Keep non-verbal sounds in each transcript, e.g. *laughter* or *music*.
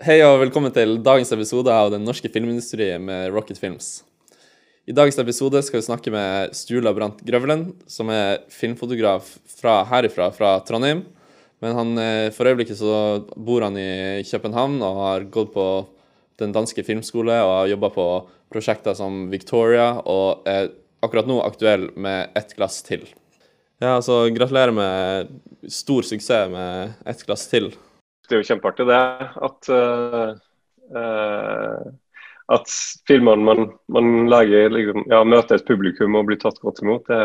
Hei og velkommen til dagens episode av Den norske filmindustrien med Rocket Films. I dagens episode skal vi snakke med Stula Brandt Grøvlen, som er filmfotograf fra herifra, fra Trondheim. Men han, eh, for øyeblikket så bor han i København og har gått på den danske filmskole og har jobba på prosjekter som Victoria, og er akkurat nå aktuell med Ett glass til. Ja, så gratulerer med stor suksess med Ett glass til det er jo kjempeartig det. At, uh, at filmene man, man lager, liksom, ja, møter et publikum og blir tatt godt imot, det,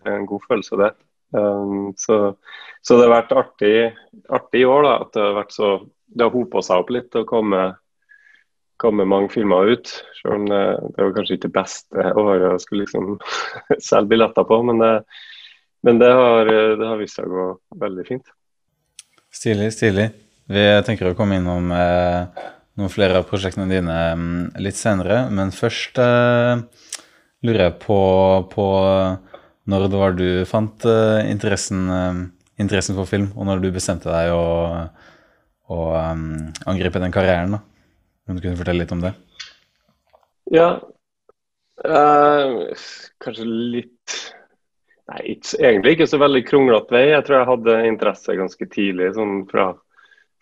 det er en god følelse, det. Um, så, så, det har vært artig, artig, i år da, at det har vært så det har hopa seg opp litt å komme, komme mange filmer ut. Selv om det, det var kanskje ikke det beste året jeg skulle liksom *laughs* selge billetter på, men det, men det har, det har vist seg å gå veldig fint. Stilig, stilig. Vi tenker å komme innom eh, noen flere av prosjektene dine mm, litt senere. Men først eh, lurer jeg på, på, når det var du fant eh, interessen, eh, interessen, for film, og når du bestemte deg å, å um, angripe den karrieren. da. Kan du kunne fortelle litt om det? Ja, eh, kanskje litt Nei, ikke, egentlig ikke så veldig kronglete vei. Jeg tror jeg hadde interesse ganske tidlig, sånn fra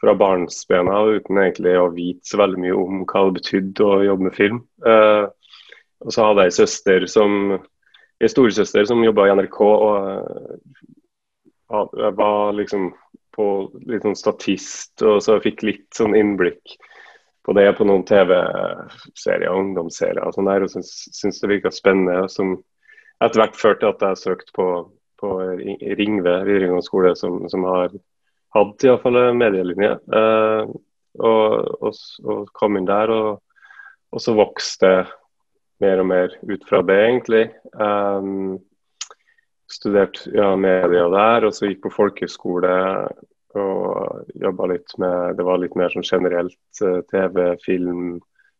fra barnsbena uten egentlig å vite så veldig mye om hva det betydde å jobbe med film. Eh, og så hadde jeg søster som en storesøster som jobba i NRK. og uh, Jeg var liksom på litt sånn statist, og så fikk litt sånn innblikk på det på noen TV-serier, ungdomsserier og sånn der, og syntes det virka spennende. Som etter hvert førte til at jeg søkte på, på Ringve videregående skole, som, som har hadde iallfall en medielinje. Eh, og, og, og, kom inn der, og, og, så vokste det mer og mer ut fra det, egentlig. Um, studerte ja, media der, og så gikk på folkehøyskole og jobba litt med Det var litt mer sånn generelt uh, TV, film,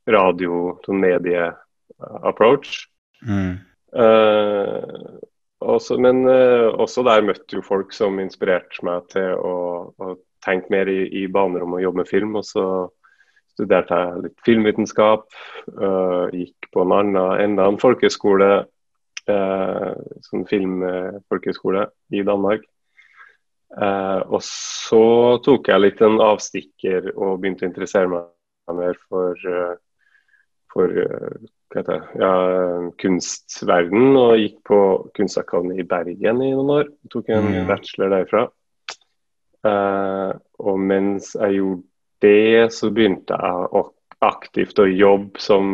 radio, sånn medie-approach. Mm. Uh, også, men uh, også der møtte jo folk som inspirerte meg til å, å tenke mer i, i, baner om å jobbe med film. Og så studerte jeg litt filmvitenskap. Uh, gikk på en annen, enda en folkeskole, uh, sånn filmfolkeskole i Danmark. Uh, og så tok jeg litt en avstikker og begynte å interessere meg mer for, for heter det, ja, kunstverden og gikk på Kunstakademiet i Bergen i noen år. Tok en mm. bachelor derfra. Uh, og mens jeg gjorde det, så begynte jeg aktivt å jobbe som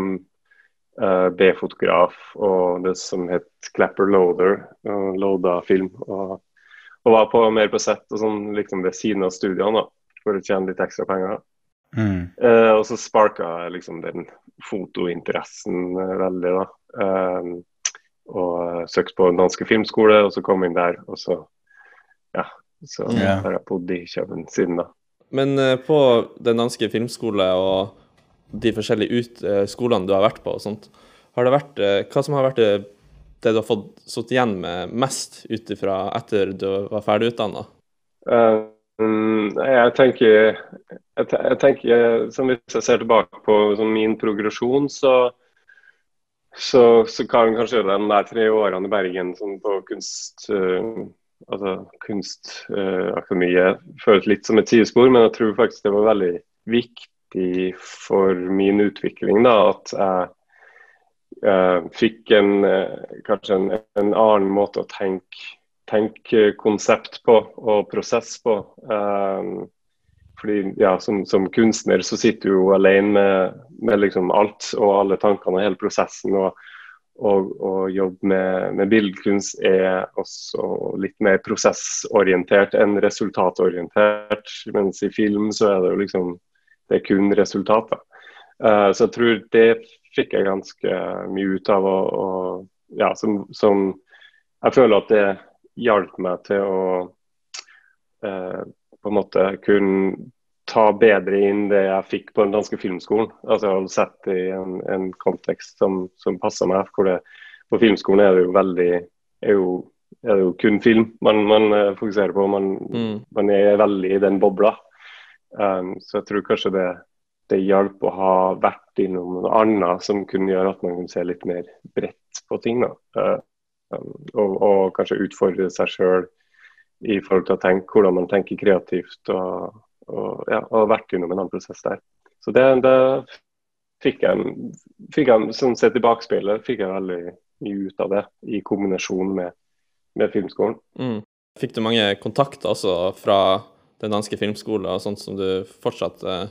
uh, B-fotograf og det som het Clapper Loader. Og loada film. Og, og, var på, mer på sett og sånn liksom ved siden av studiene da, for å tjene litt ekstra penger. Mm. Uh, og så sparka liksom den fotointeressen uh, veldig, da. Uh, og søkte på en danske filmskole, og så kom jeg inn der. Og så ja, så yeah. har jeg bodd i København siden da. Men på den danske filmskole og de forskjellige ut, skolene du har vært på og sånt, har det vært, hva som har vært det, det du har fått sittet igjen med mest ut ifra etter du var ferdig utdanna? Uh, jeg tenker, jeg, tenker, Hvis jeg ser tilbake på min progresjon, så, så, så kan kanskje de der tre årene i Bergen sånn på kunst, uh, altså Kunstakademiet uh, føles litt som et sidespor, men jeg tror faktisk det var veldig viktig for min utvikling da, at jeg uh, fikk en, kanskje en, en annen måte å tenke tenke konsept på og prosess på. Um, fordi ja, som, som, kunstner så sitter du jo alene med, med liksom alt og alle tankene og hele prosessen. og og, og jobb med, med billedkunst er også litt mer prosessorientert enn resultatorientert. Mens i film så er det jo liksom det er kun resultater. Uh, så jeg tror det fikk jeg ganske mye ut av. Og, og ja, som, som, jeg føler at det hjalp meg til å eh, på en måte kunne ta bedre inn det jeg fikk på den danske filmskolen. Altså jeg har sett det i en, en kontekst som, som passer meg. hvor det, På filmskolen er det jo veldig er jo, er det jo kun film man, man eh, fokuserer på. Man, mm. man, er veldig i den bobla. Um, så jeg tror kanskje det det hjalp å ha vært innom noe annet som kunne gjøre at man kunne se litt mer bredt på ting. da. Uh, og, og, kanskje utfordre seg sjøl i forhold til å tenke hvordan man tenker kreativt. Og, og ja, og vært gjennom en annen prosess der. Så det, det fikk jeg, fikk jeg sånn sett i bakspeilet, fikk jeg veldig mye ut av det i kombinasjon med, med filmskolen. Mm. Fikk du mange kontakter også fra den danske filmskolen, og sånt som du fortsatt eh,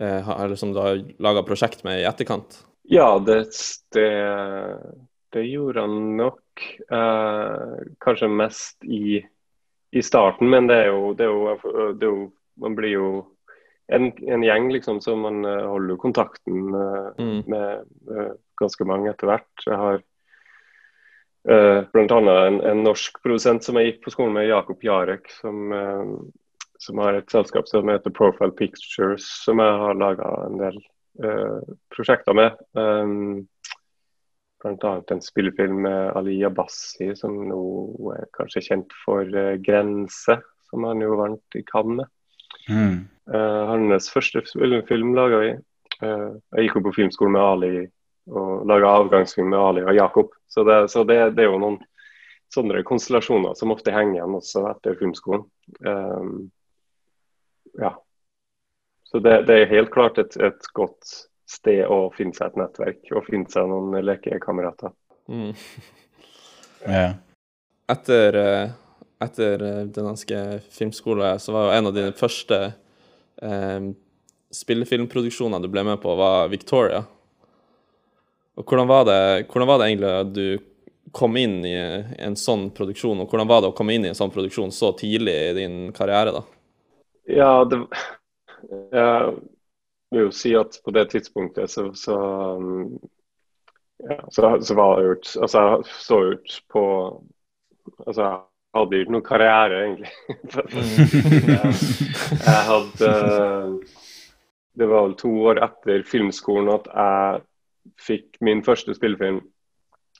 eh eller som du har laga prosjekt med i etterkant? Ja, det, det, det gjorde han nok. Eh, kanskje mest i, i, starten, men det er jo, det er jo, det er jo Man blir jo en, en, gjeng, liksom, så man holder holder kontakten eh, mm. med eh, ganske mange etter hvert. Jeg har uh, bl.a. En, en norsk produsent som jeg gikk på skolen med, Jakob Jarek, som, som har et selskap som heter Profile Pictures, som jeg har laga en del prosjekter med. Um, Bl.a. en spillefilm med Ali Abbasi, som nå er kanskje kjent for uh, 'Grense', som han jo vant i Cannes. Mm. Uh, hans første film laga vi. Uh, jeg gikk jo på filmskolen med Ali og laga avgangsfilm med Ali og Jakob. Så, det, så det, det, er jo noen sånne konstellasjoner som ofte henger igjen også etter filmskolen. Um, ja. Så det, det, er helt klart et, et godt sted å finne seg et nettverk og finne seg noen lekekamerater. Mm. *laughs* ja. Etter, eh, etter eh, den danske filmskolen så var jo en av dine første eh, spillefilmproduksjoner du ble med på, var Victoria. Og hvordan var det, hvordan var det egentlig at du kom inn i en sånn produksjon, og hvordan var det å komme inn i en sånn produksjon så tidlig i din karriere, da? Ja, det, ja, vil jo si at på det tidspunktet så, så, ja, så, så var det gjort Altså, jeg så ut på Altså, jeg hadde ikke noen karriere, egentlig. *laughs* jeg, jeg hadde Det var vel to år etter filmskolen at jeg fikk min første spillefilm.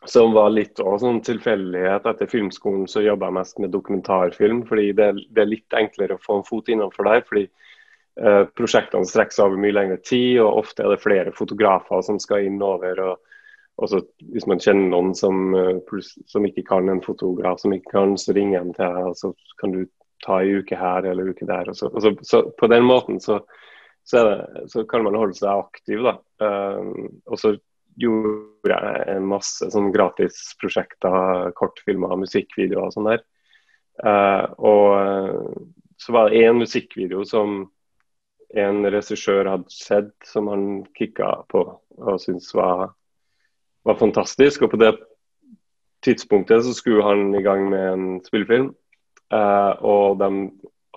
Som var litt av sånn tilfeldighet. Etter filmskolen så jobba jeg mest med dokumentarfilm, fordi det, det, er litt enklere å få en fot innenfor der. fordi prosjektene strekker seg over mye lengre tid, og ofte er det flere fotografer som skal inn over. og også Hvis man kjenner noen som, eh, som, ikke kan en fotograf, som ikke kan, så ringer de til deg, og så kan du ta en uke her eller en uke der. Og så, og så, så på den måten så, så, det, så, kan man holde seg aktiv. da. Um, og så gjorde jeg en masse sånn gratisprosjekter, kortfilmer, musikkvideoer og sånn der. Og så var det én musikkvideo som en regissør hadde sett som han kicka på og syntes var, var, fantastisk. Og på det tidspunktet så skulle han i gang med en spillefilm, eh, og de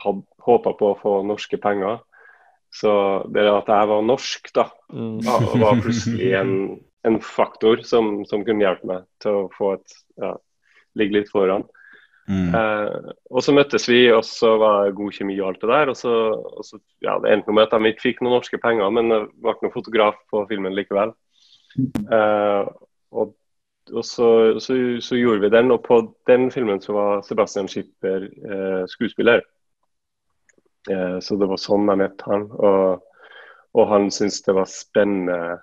hadde håpa på å få norske penger. Så det at jeg var norsk, da, mm. var plutselig en, en faktor som, som, kunne hjelpe meg til å få et ja, ligge litt foran. Mm. Eh, og så møttes vi, og så var det god kjemi og alt det der. Og så, og så ja, Det endte med at de ikke fikk noen norske penger, men det ble noen fotograf på filmen likevel. Eh, og, og så, så, så, gjorde vi den, og på den filmen så var Sebastian Schipper eh, skuespiller. Eh, så det var sånn jeg møtte han. Og, og han syntes det var spennende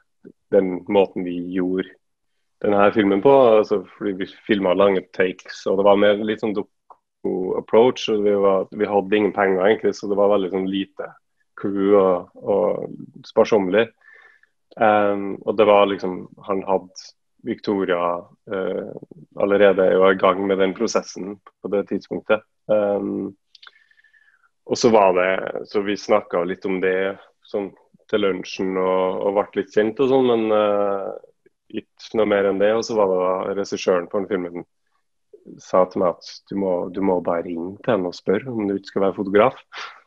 den måten vi gjorde denne filmen på. Altså, fordi Vi filma lange takes, og det var mer litt sånn doko-approach. og vi, var, vi, hadde ingen penger, egentlig, så det var veldig sånn lite crew og, og sparsommelig. Um, og det var liksom Han hadde Victoria uh, allerede i gang med den prosessen på det tidspunktet. Um, og så var det Så vi snakka litt om det sånn til lunsjen og, og ble litt kjent og sånn, men uh, ikke noe mer enn det. Og så var det regissøren på den filmen sa til meg at du må, du må bare ringe til henne og spørre om du ikke skal være fotograf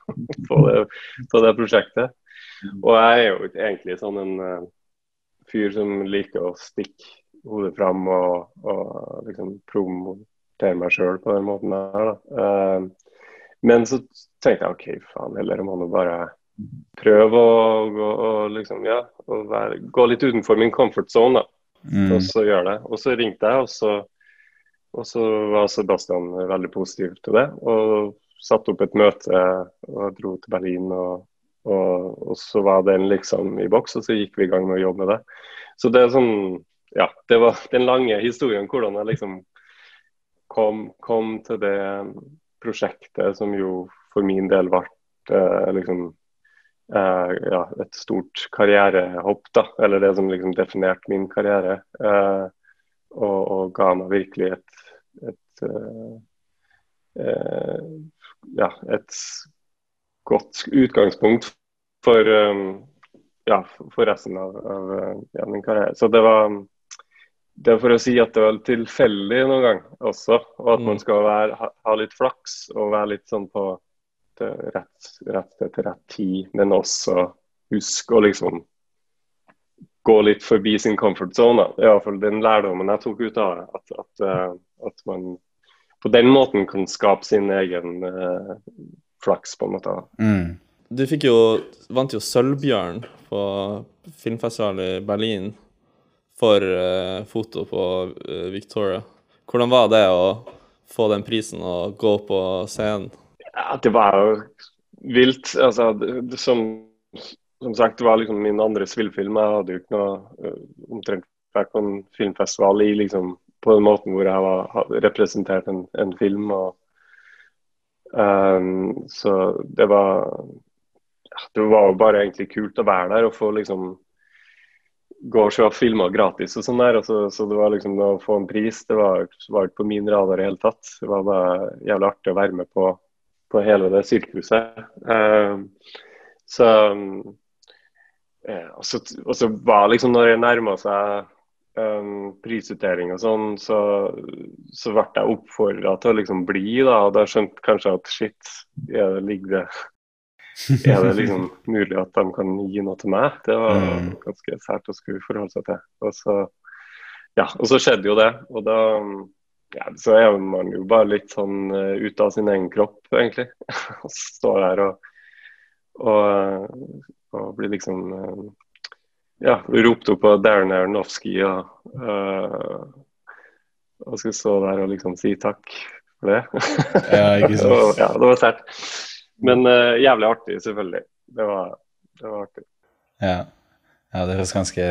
*laughs* på, det, på, det, prosjektet. Og jeg er jo egentlig sånn en uh, fyr som liker å stikke hodet fram og, og liksom promotere meg sjøl på den måten der. Da. Uh, men så tenkte jeg OK, faen heller må nå bare prøve å, å, liksom, ja, å være, gå litt utenfor min comfort zone. da. Mm. Og så gjøre det. Og så ringte jeg, og så, og så var Sebastian veldig positiv til det. Og satte opp et møte og dro til Berlin og, og, og, så var den liksom i boks, og så gikk vi i gang med å jobbe med det. Så det er sånn Ja, det var den lange historien hvordan jeg liksom kom, kom til det prosjektet som jo for min del ble eh, liksom eh, ja, et stort karrierehopp, da. Eller det som liksom definerte min karriere. Uh, og, og, ga meg virkelig et, et uh, ja, et godt utgangspunkt for, um, ja, for resten av, av ja, min karriere. Så det var det er for å si at det var tilfeldig noen gang også, og at man mm. skal være, ha, ha, litt flaks og være litt sånn på rett, rett sted til rett tid, men også huske å liksom gå litt forbi sin comfort zone. Det er iallfall den lærdommen jeg tok ut av det. At, at, uh, at, man på den måten kan skape sin egen uh, flaks, på en måte. Mm. Du fikk jo, vant jo Sølvbjørn på filmfestivalen i Berlin for uh, foto på uh, Victoria. Hvordan var det å få den prisen og gå på scenen? Ja, det var jo vilt. Altså, det, som, som, sagt, det var liksom min andre spillefilm. Jeg hadde jo ikke noe uh, omtrent vært på en filmfestival i liksom, på den måten hvor jeg var, hadde representert en, en film. og um, Så det var det var jo bare egentlig kult å være der og få liksom gå og se filmer gratis og sånn der. Og så, så, det var liksom å få en pris, det var, var ikke på min radar i hele tatt. Det var bare jævlig artig å være med på, på hele det sirkuset. Uh, så uh, og, så, og så var liksom når jeg nærma seg um, prisutdeling og sånn, så, så ble jeg oppfordra til å liksom bli, da. Og da skjønte kanskje at shit, er det ligger det er det liksom *laughs* mulig at de kan gi noe til meg? Det var mm. ganske sært å skulle forholde seg til. Og så, ja, og så skjedde jo det. Og da ja, så er man jo bare litt sånn uh, ute av sin egen kropp, egentlig. *laughs* og står der og, og, og blir liksom uh, ja, ropt opp av Darren Aronofsky og, uh, og skal stå der og liksom si takk for det. *laughs* ja, ikke *laughs* sant. og, ja, det var sært. Men uh, jævlig artig, selvfølgelig. Det var, det var artig. Ja. ja. det høres ganske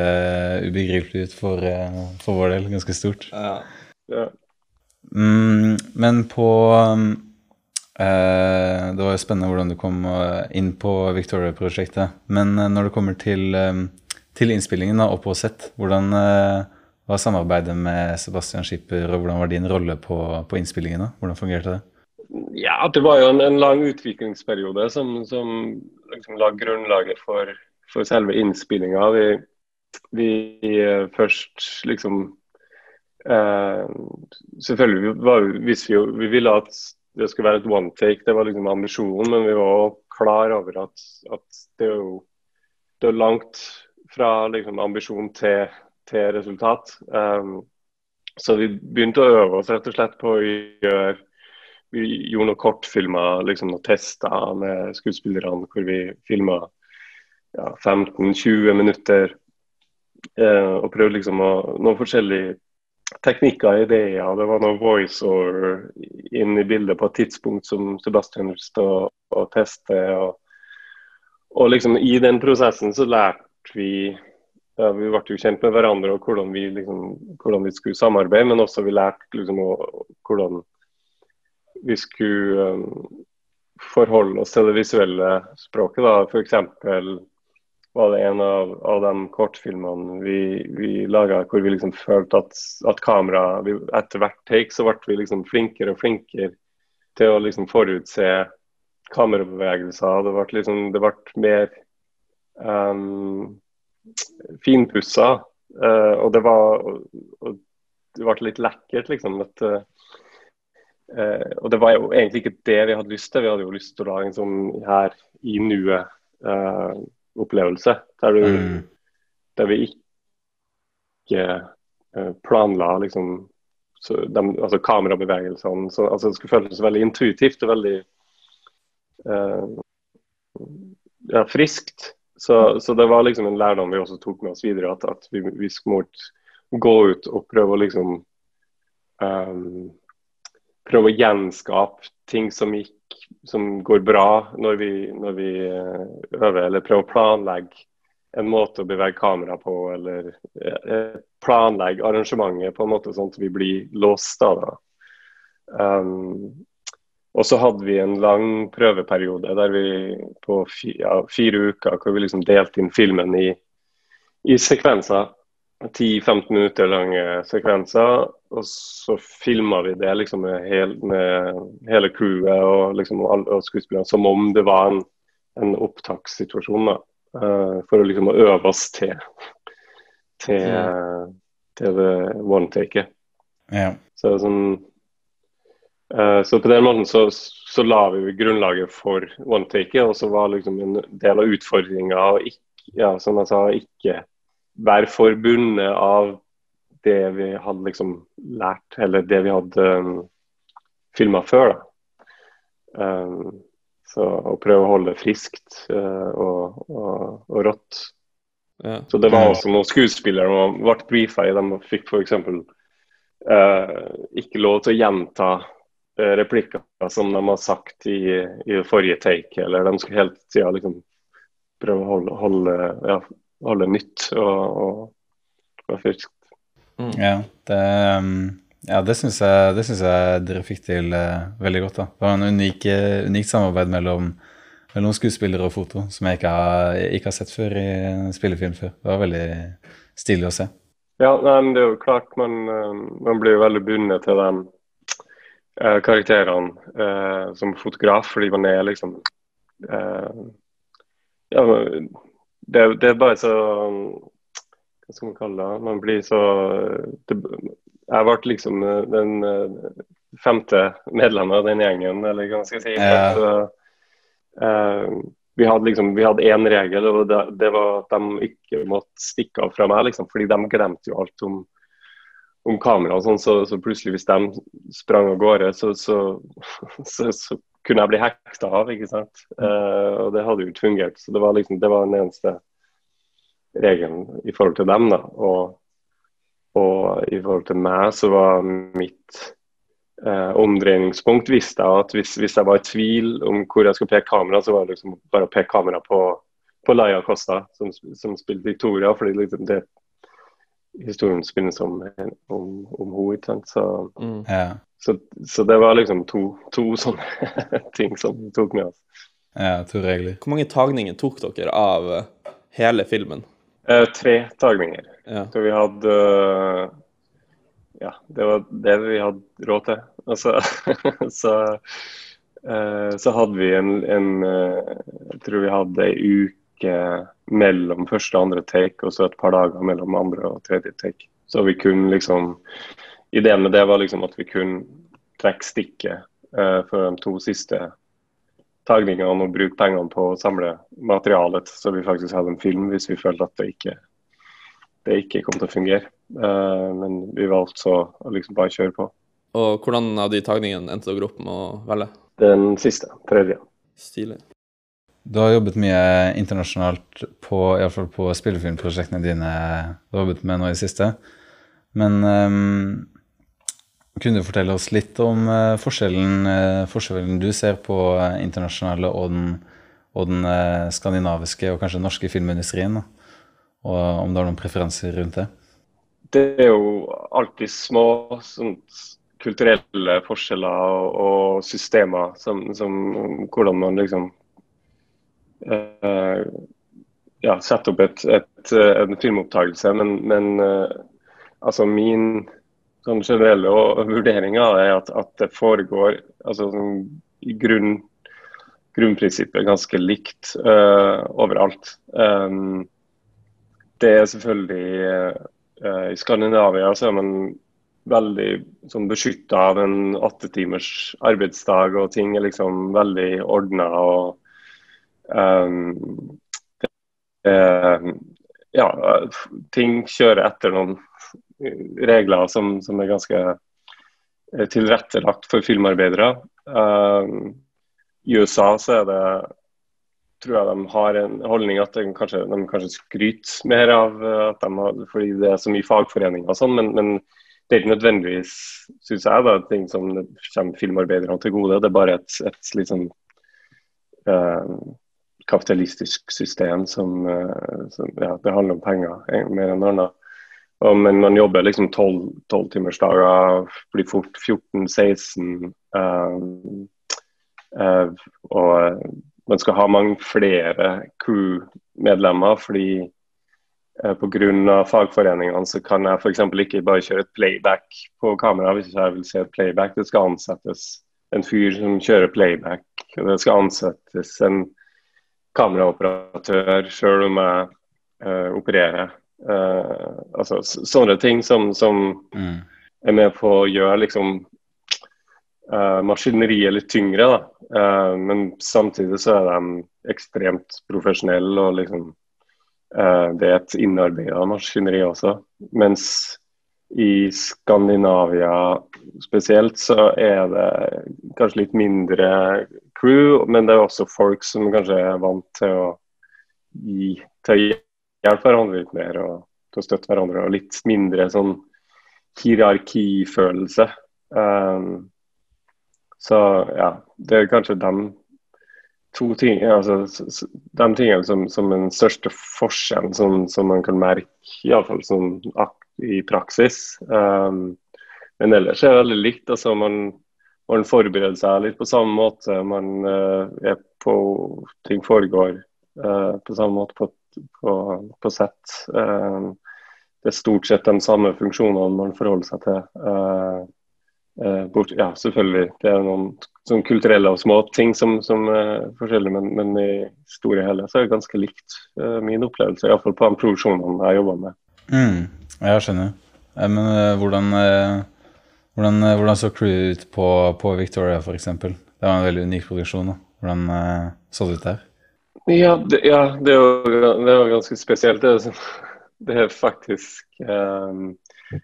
ubegripelig ut for, uh, for, vår del. Ganske stort. Ja. ja. Mm, men på um, Det var jo spennende hvordan du kom inn på Victoria-prosjektet. Men når det kommer til, um, til innspillingen og på sett, hvordan var samarbeidet med Sebastian Schipper, og hvordan var din rolle på, på innspillingen? da? Hvordan fungerte det? Ja, det var jo en, en lang utviklingsperiode som, som liksom la grunnlaget for, for selve innspillinga. Vi, vi, eh, først liksom eh, Selvfølgelig var hvis vi, vi ville at det skulle være et one take, det var liksom ambisjonen, men vi var klar over at, at det er jo det er langt fra liksom, ambisjon til, til resultat. Um, så vi begynte å øve oss rett og slett på å gjøre vi gjorde noen kortfilmer, liksom noen tester med skuespillerne hvor vi filma ja, 15-20 minutter. Uh, og prøvde liksom å, noen forskjellige teknikker og ideer. Det var noe voiceover inn i bildet på et tidspunkt som Sebastian stod og testet. Og, og liksom i den prosessen så lærte vi ja, Vi ble jo kjent med hverandre og hvordan vi, liksom, hvordan vi skulle samarbeide, men også vi lærte liksom, hvordan vi skulle um, forholde oss til det visuelle språket. da, F.eks. var det en av, av de kortfilmene vi, vi laga hvor vi liksom følte at, at kamera vi, Etter hvert take så ble vi liksom flinkere og flinkere til å liksom forutse kamerabevegelser. Det ble, liksom, det ble mer um, finpussa. Uh, og det var og, det ble litt lekkert, liksom. at uh, Eh, og det var jo egentlig ikke det vi hadde lyst til. Vi hadde jo lyst til å lage en sånn her i nuet-opplevelse. Eh, der, mm. der, vi ikke eh, planla liksom de, altså kamerabevegelsene. Så, altså, det skulle føles veldig intuitivt og veldig uh, ja, friskt. Så, så, det var liksom en lærdom vi også tok med oss videre. At, at vi, vi skulle gå ut og prøve å liksom um, prøve å gjenskape ting som gikk som går bra når vi, når vi eh, øver eller prøver å planlegge en måte å bevege kamera på, eller eh, planlegge arrangementet på en måte sånn at vi blir låst av det. Um, og så hadde vi en lang prøveperiode der vi på fire, ja, fire uker hvor vi liksom delte inn filmen i, i sekvenser. 10-15 minutter lange sekvenser. Og så filma vi det liksom med, hel, med hele crewet og, liksom, og skuespillerne som om det var en, en opptakssituasjon. da. Uh, for å liksom øve oss til, til, mm. til det one-taket. Ja. Så sånn uh, Så på den måten så, så la vi grunnlaget for one-taket, og så var liksom en del av utfordringa å ikke, ja, som jeg sa, ikke være forbundet av det vi hadde liksom lært, eller det vi hadde um, filma før. da. Um, så å prøve å holde det friskt uh, og, og, og, rått. Ja. Så det var også noen skuespillere som ble brifa i. De fikk f.eks. Uh, ikke lov til å gjenta uh, replikker som de har sagt i, i forrige take. Eller de skulle hele tida liksom prøve å holde, holde, ja, holde nytt og, og, og friskt. Mm. Ja, det um ja, det syns jeg, jeg, dere fikk til uh, veldig godt. da. Det var en unik, uh, unikt samarbeid mellom, mellom, skuespillere og foto som jeg ikke har, ikke har, sett før i spillefilm før. Det var veldig stilig å se. Ja, nei, men det er jo klart man, uh, man blir jo veldig bundet til den karakterene som fotograf, fordi man er liksom Ja, det, det er bare så hva skal man kalle det? Man blir så det, Jeg ble liksom eh, den eh, femte medlemmet av den gjengen, eller hva skal jeg si. Ja. Så, uh, vi hadde liksom, vi hadde én regel, og det, det, var at de ikke måtte stikke av fra meg. liksom, fordi de glemte jo alt om, om kamera og sånn, så, så, plutselig hvis de sprang av gårde, så, så, *laughs* så, kunne jeg bli hekta av. ikke sant? Uh, og det hadde jo ikke fungert. Så det var liksom, det var den eneste regelen i forhold til dem. da, og, og i forhold til meg så var mitt eh, omdreiningspunkt visste jeg at hvis, hvis, jeg var i tvil om hvor jeg skulle peke kamera, så var det liksom bare å peke kamera på, på Laia Costa, som, som spilte Victoria. fordi liksom det historien spinnes om, om, om henne. så, mm. ja. Så, så, det var liksom to, to sånne *laughs* ting som tok med oss. Ja, to regler. Hvor mange tagninger tok dere av hele filmen? Eh, tre tagninger. Ja. Så vi hadde uh, Ja, det var det vi hadde råd til. Og så, *laughs* uh, så hadde vi en, en uh, Jeg tror vi hadde ei uke mellom første og andre take, og så et par dager mellom andre og tredje take. Så vi kunne liksom Ideen med det var liksom at vi kunne trekke stikket for de to siste tagningene og bruke pengene på å samle materialet, så vi faktisk hadde en film hvis vi følte at det ikke, det ikke kom til å fungere. Uh, men vi valgte så å liksom bare kjøre på. Og hvordan av de tagningene endte dere opp med å velge? Den siste. Tredje. Stilig. Du har jobbet mye internasjonalt på, i alle fall på spillefilmprosjektene dine du har jobbet med nå i siste. Men um, kunne du fortelle oss litt om uh, forskjellen, uh, forskjellen, du ser på uh, internasjonale og den, og den skandinaviske og kanskje norske filmindustrien? Og om du har noen preferanser rundt det? Det er jo alltid små sånn, kulturelle forskjeller og, og systemer som, som, Hvordan man liksom ja, setter opp et, et, en filmopptakelse. Men, men altså min sånn generelle vurderinga er at, at, det foregår altså, sånn, grunn, grunnprinsippet ganske likt uh, overalt. Um, det er selvfølgelig uh, I Skandinavia så er man veldig sånn, beskytta av en åtte timers arbeidsdag, og ting er liksom veldig ordna. Um, ja, ting kjører etter noen regler som, som er ganske eh, tilrettelagt for filmarbeidere. Uh, I USA så er det tror jeg de har en holdning at de kanskje, de kanskje skryter mer av at de har, fordi det er så mye fagforeninger og sånn, men, men, det er ikke nødvendigvis, syns jeg, da, ting som kommer filmarbeiderne til gode. Det er bare et, et litt sånn uh, kapitalistisk system som, som, ja, Det handler om penger mer enn annet. Og, men man jobber liksom tolvtimersdager, blir fort 14-16. Uh, uh, og man skal ha mange flere crew-medlemmer fordi uh, Pga. fagforeningene så kan jeg f.eks. ikke bare kjøre et playback på kamera hvis jeg vil se et playback. Det skal ansettes en fyr som kjører playback. og Det skal ansettes en kameraoperatør selv om jeg uh, opererer. Uh, altså sånne ting som, som mm. er med på å gjøre liksom uh, maskineriet litt tyngre. da. men samtidig så er de ekstremt profesjonelle og liksom det er et innarbeida maskineri også. Mens i Skandinavia spesielt så er det kanskje litt mindre crew, men det er også folk som kanskje er vant til å gi til å hjelpe hverandre litt mer og til å støtte hverandre. Og litt mindre sånn hierarkifølelse. Um, så ja, det er kanskje de to ting, altså, de tingene som, som den største forskjellen som, som man kan merke, iallfall sånn i praksis. Um, men ellers er det veldig likt. altså man, man forbereder seg litt på samme måte. Man uh, er på Ting foregår uh, på samme måte på, på, på sett. Uh, det er stort sett de samme funksjonene man forholder seg til. Bort, ja, selvfølgelig. Det er noen sånn kulturelle og små ting som, som er forskjellige, men, men, i store hele så er det ganske likt uh, min opplevelse. Iallfall på de produksjonene jeg jobber med. Mm, jeg skjønner. Eh, men uh, hvordan, uh, hvordan, hvordan, så crew ut på, på Victoria f.eks.? Det var en veldig unik produksjon. Da. Hvordan så det ut der? Ja, det, ja, det, var, det var ganske spesielt. Det, det er faktisk eh,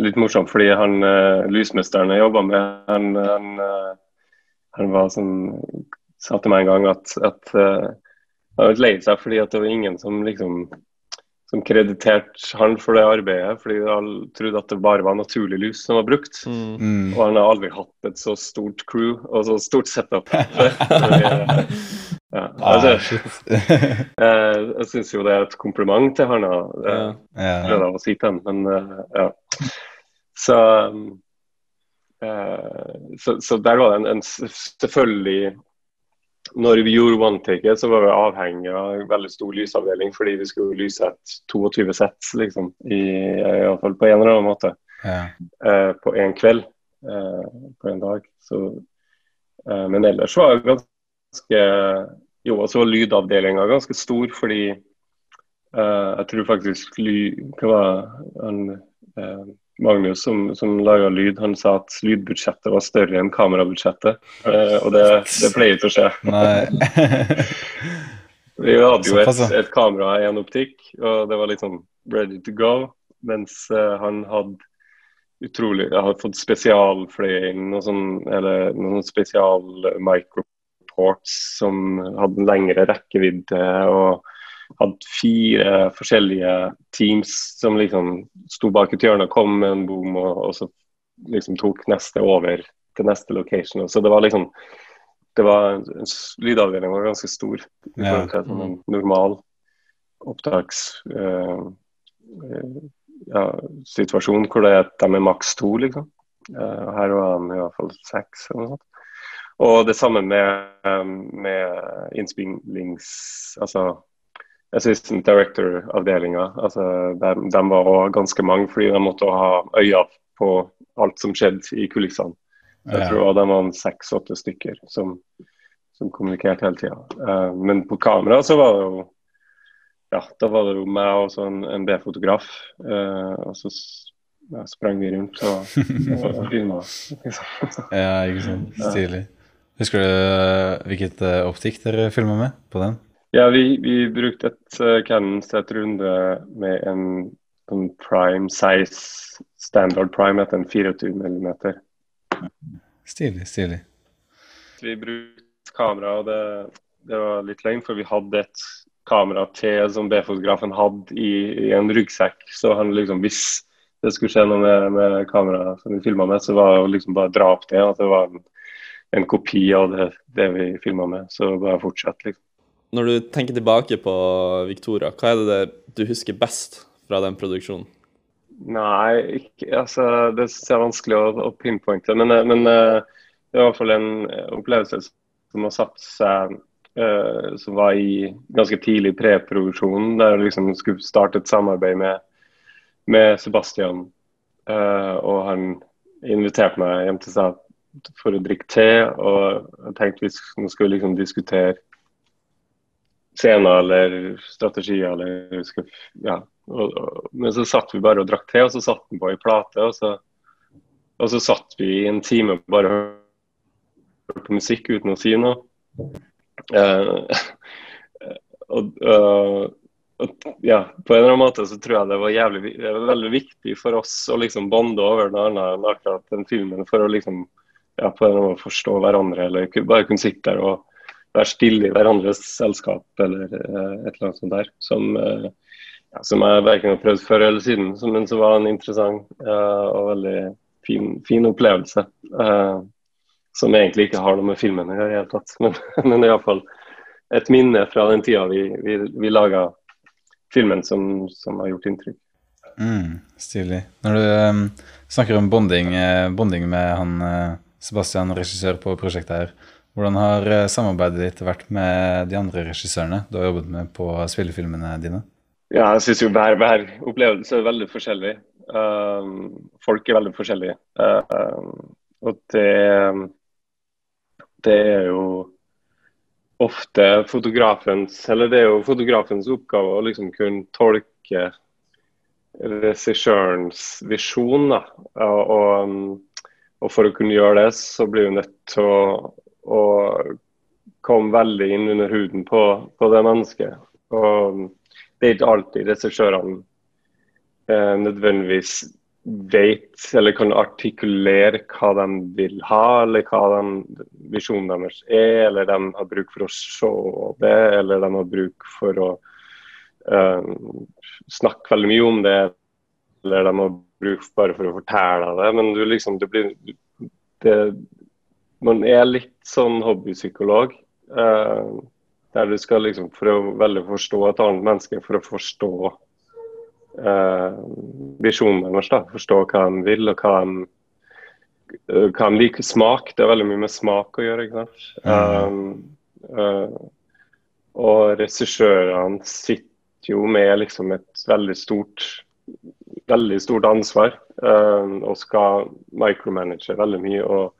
litt morsomt, fordi han lysmesteren jeg jobba med, han, han han var sånn, sa til meg en gang at, at uh, han var lei seg fordi det var ingen som liksom som krediterte han for det arbeidet, fordi alle trodde at det bare var naturlig lys som var brukt. Mm. Og han har aldri hatt et så stort crew og så stort setup. *laughs* ja, altså, *laughs* *laughs* eh, jeg syns jo det er et kompliment til han. Uh, ja. å si til han, men uh, ja. Så Eh, så, så, der var det en, en, selvfølgelig Når vi gjorde one take, så var vi avhengig av en veldig stor lysavdeling fordi vi skulle lyse et 22 sett, liksom, i, i fall på en eller annen måte. Ja. På en kveld. På en dag. Så, men ellers var det ganske Jo, og så var lydavdelinga ganske stor fordi jeg tror faktisk ly, Hva var han Magnus som, som laga lyd, han sa at lydbudsjettet var større enn kamerabudsjettet. Uh, og det, det pleier ikke å skje. *laughs* Vi hadde jo et, et kamera i en optikk, og det var litt sånn ready to go. Mens uh, han hadde utrolig Jeg hadde fått spesialfløy inn noe sånn, eller noen spesial microports som hadde en lengre rekkevidde. og hadde fire forskjellige teams som liksom sto bak et hjørne og kom med en boom, og, og så liksom tok neste over til neste location. Så det var liksom det var, Lydavdelingen var ganske stor i forhold til en normal opptaks uh, ja, situasjon hvor det er, de er maks to, liksom. Uh, her var de i hvert fall seks. eller noe sånt. Og det samme med, med innspillings... Altså assistant director-avdelinga. Altså, de, de, var også ganske mange, fordi de måtte ha øya på alt som skjedde i kulissene. Jeg ja. tror de var seks-åtte stykker som, som, kommunikerte hele tida. Uh, men på kamera så var det jo ja, da var det jo meg og en, en B-fotograf. Uh, og så ja, sprang vi rundt og, og filma. *laughs* ja, ikke sant. Stilig. Husker du eh, hvilket optikk dere filma med på den? Ja, vi, vi brukte et uh, Canon Z-runde med en, en, prime size, standard prime etter en 24 mm. Stilig, stilig. Vi brukte kamera, og det, det var litt lenge, for vi hadde et kamera til som B-fotografen hadde i, i, en ryggsekk. Så han liksom, hvis det skulle skje noe med, med kameraet som vi filma med, så var det å liksom bare dra opp det. At det var en, en kopi av det, det vi filma med. Så bare fortsett, liksom. Når du tenker tilbake på Victoria, hva er det du husker best fra den produksjonen? Nei, ikke, altså, det syns jeg er vanskelig å, å pinpointe. Men, eh, men, uh, det er i hvert fall en opplevelse som har satt seg uh, Som var i ganske tidlig preproduksjon, der jeg liksom skulle starte et samarbeid med, med Sebastian. Uh, og han inviterte meg hjem til seg for å drikke te. Og jeg tenkte vi skulle liksom diskutere scener eller strategier eller ja. Og, og, men så satt vi bare og drakk te, og så satt den på i plate. Og så, og så satt vi i en time og bare hørte på musikk uten å si noe. Uh, *laughs* og, uh, ja, på en eller annen måte så tror jeg det var jævlig det var veldig viktig for oss å liksom bonde over den andre enn akkurat den filmen, for å liksom ja, på en eller annen måte forstå hverandre, eller bare kunne sitte der og være stille i hverandres selskap eller uh, et eller annet sånt der. Som, uh, ja, som jeg verken har prøvd før eller siden, men som var en interessant uh, og veldig fin, fin opplevelse. som egentlig ikke har noe med filmen å gjøre i det hele tatt, men, *laughs* men iallfall et minne fra den tida vi, vi, vi laga filmen som, som, har gjort inntrykk. Mm, stilig. Når du um, snakker om bonding, bonding med han Sebastian, regissør på prosjektet her, hvordan har eh, samarbeidet ditt vært med de andre regissørene du har jobbet med på spillefilmene dine? Ja, jeg syns jo hver, hver, opplevelse er veldig forskjellig. Um, folk er veldig forskjellige. Um, og det, det er jo ofte fotografens Eller det er jo fotografens oppgave å liksom kunne tolke regissørens visjon. Da. Og, og, og, for å kunne gjøre det, så blir hun nødt til å å komme veldig inn under huden på, på det mennesket. Og det er ikke alltid regissørene eh, nødvendigvis vet eller kan artikulere hva de vil ha, eller hva de, visjonen deres er, eller de har bruk for å se det, eller de har bruk for å eh, snakke veldig mye om det, eller de har bruk bare for å fortelle det. Men du liksom, det blir, det, man er litt sånn hobbypsykolog. Eh, der du skal liksom for å veldig forstå et annet menneske, for å forstå eh, visjonen deres. da, Forstå hva de vil og hva de, hva de liker. Smak. Det er veldig mye med smak å gjøre. ikke sant? Mm. Um, uh, og regissørene sitter jo med liksom et veldig stort veldig stort ansvar uh, og skal micromanage veldig mye. og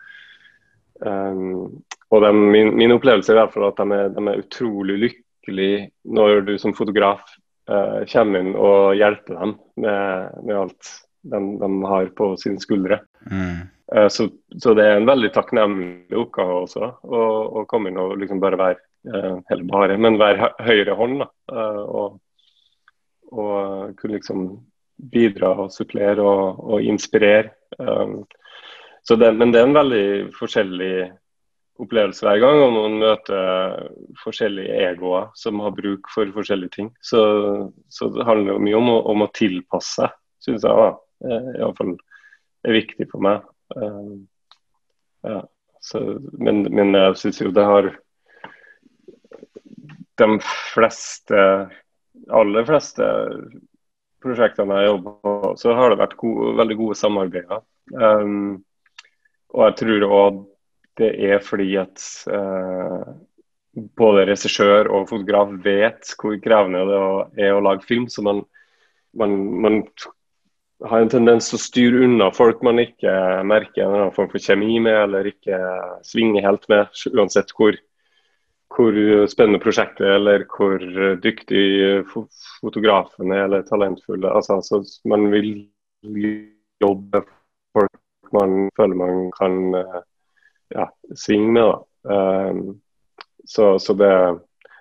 Um, og de, min, min, opplevelse er derfor at de er, de er utrolig lykkelige når du som fotograf uh, kommer inn og hjelper dem med, med alt de, de, har på sine skuldre. Mm. Uh, så, så, det er en veldig takknemlig oppgave også å, å komme inn og liksom bare være uh, Eller bare, men være høyre hånd. Da, og, og kunne liksom bidra og supplere og, og inspirere. Um, det, men det er en veldig forskjellig opplevelse hver gang, og man møter forskjellige egoer som har bruk for forskjellige ting. Så, så det handler jo mye om, om å tilpasse seg, syns jeg da. Eh, Iallfall er viktig for meg. Um, ja, så, men, men, jeg syns jo det har De fleste, aller fleste prosjektene jeg jobber på, så har det vært gode, veldig gode samarbeider. Um, og jeg tror òg det er fordi at uh, både regissør og fotograf vet hvor krevende det er å lage film. Så man, man, man har en tendens til å styre unna folk man ikke merker en form for kjemi med, eller ikke svinger helt med, uansett hvor, hvor spennende prosjektet er, eller hvor dyktig fotografen er, eller talentfulle. Altså, altså, man vil jobbe folk man føler man kan eh, ja, svinge med. Um, så, så, det,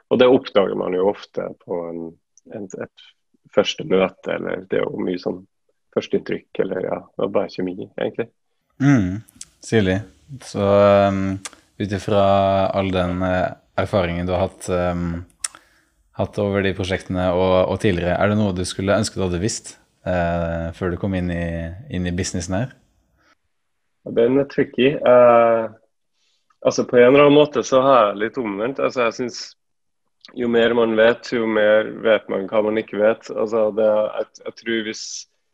og det oppdager man jo ofte på en, en, et første møte, eller det er jo mye sånn førsteinntrykk, eller ja, det er bare kjemi, egentlig. Mm, Sirlig. Så um, ut ifra all den uh, erfaringen du har hatt, um, hatt over de prosjektene og, og, tidligere, er det noe du skulle ønske du hadde visst uh, før du kom inn i, inn i businessen her? Den er tricky. Uh, altså På en eller annen måte så har jeg litt omvendt. Altså jeg synes Jo mer man vet, jo mer vet man hva man ikke vet. Altså det, jeg, jeg tror hvis,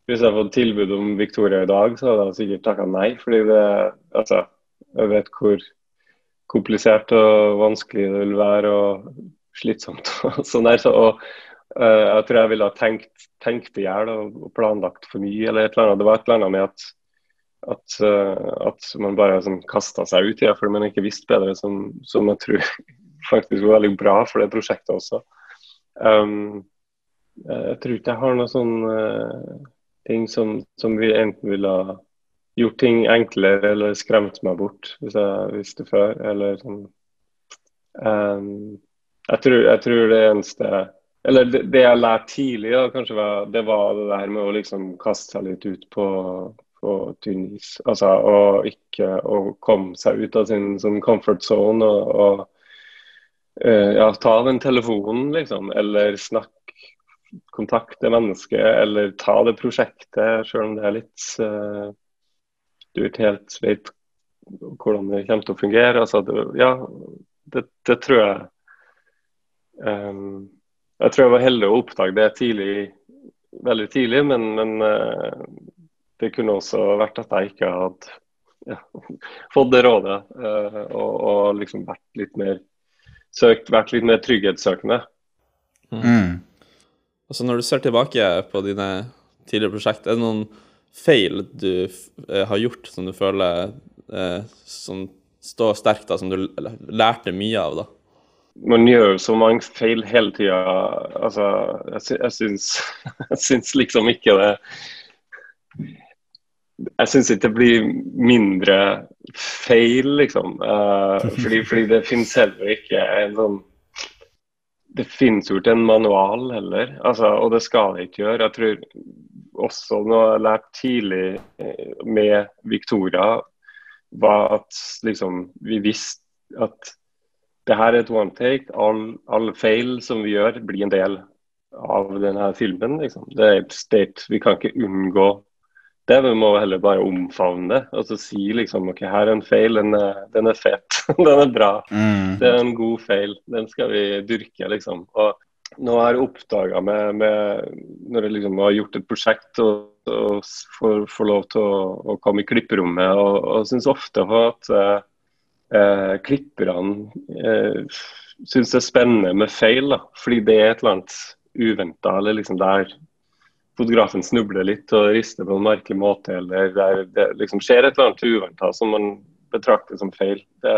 hvis jeg hadde fått tilbud om Victoria i dag, så hadde jeg sikkert takka nei. Fordi det, altså, jeg vet hvor komplisert og vanskelig det vil være. og slitsomt. *laughs* og sånn der, så, og, uh, Jeg tror jeg ville ha tenkt, tenkt i hjel og, og, planlagt for mye. eller et eller annet. Det var et eller annet med at, at, uh, at man bare sånn, kasta seg ut i det fordi man ikke visste bedre, som, som, jeg tror *laughs* faktisk var veldig bra for det prosjektet også. Um, jeg tror ikke jeg har noen sånne uh, ting som, som vi enten ville ha gjort ting enklere eller skremt meg bort hvis jeg visste før. eller sånn um, jeg tror, jeg tror, det eneste Eller det, det jeg lærte tidlig, da, kanskje var, det var det der med å liksom kaste seg litt ut på, på tynn is. Altså å ikke å komme seg ut av sin, sånn comfort zone og, og uh, ja, ta den telefonen, liksom. Eller snakke kontakte mennesket, eller ta det prosjektet, selv om det er litt uh, Du ikke helt vet hvordan det kommer til å fungere. Altså, det, ja, det, det, tror jeg Um, jeg tror jeg var heldig å oppdage det tidlig, veldig tidlig, men, men uh, det kunne også vært at jeg ikke hadde ja, *laughs* fått det rådet uh, og, og, liksom vært litt mer søkt, vært litt mer trygghetssøkende. Mm. Altså Når du ser tilbake på dine tidligere prosjekt, er det noen feil du uh, har gjort som du føler som står sterkt, da, som du lærte mye av? da? man gjør så mange feil hele tida. Altså, jeg, jeg, syns, *laughs* jeg syns liksom ikke det Jeg syns ikke det blir mindre feil, liksom. Uh, fordi, fordi, det finnes heller ikke en sånn Det finnes jo ikke en manual heller, altså, og det skal det ikke gjøre. Jeg tror også noe jeg lærte tidlig med Victoria, var at liksom vi visste at det her er et one take. Alle all feil som vi gjør, blir en del av denne filmen. Liksom. Det er et state. Vi kan ikke unngå det. Vi må heller bare omfavne det. Og så si liksom OK, her er en feil. Den er, den er fet. *laughs* den er bra. Mm. Det er en god feil. Den skal vi dyrke, liksom. Og nå har jeg oppdaga med, med, Når jeg liksom har gjort et prosjekt og, og får, får, lov til å, å komme i klipperommet, og, og syns ofte at uh, eh, klipperne eh, syns det er spennende med feil. Da, fordi det er et eller annet uventa, eller liksom der fotografen snubler litt og rister på en merkelig måte, eller der det liksom skjer et eller annet uventa som man betrakter som feil. Det,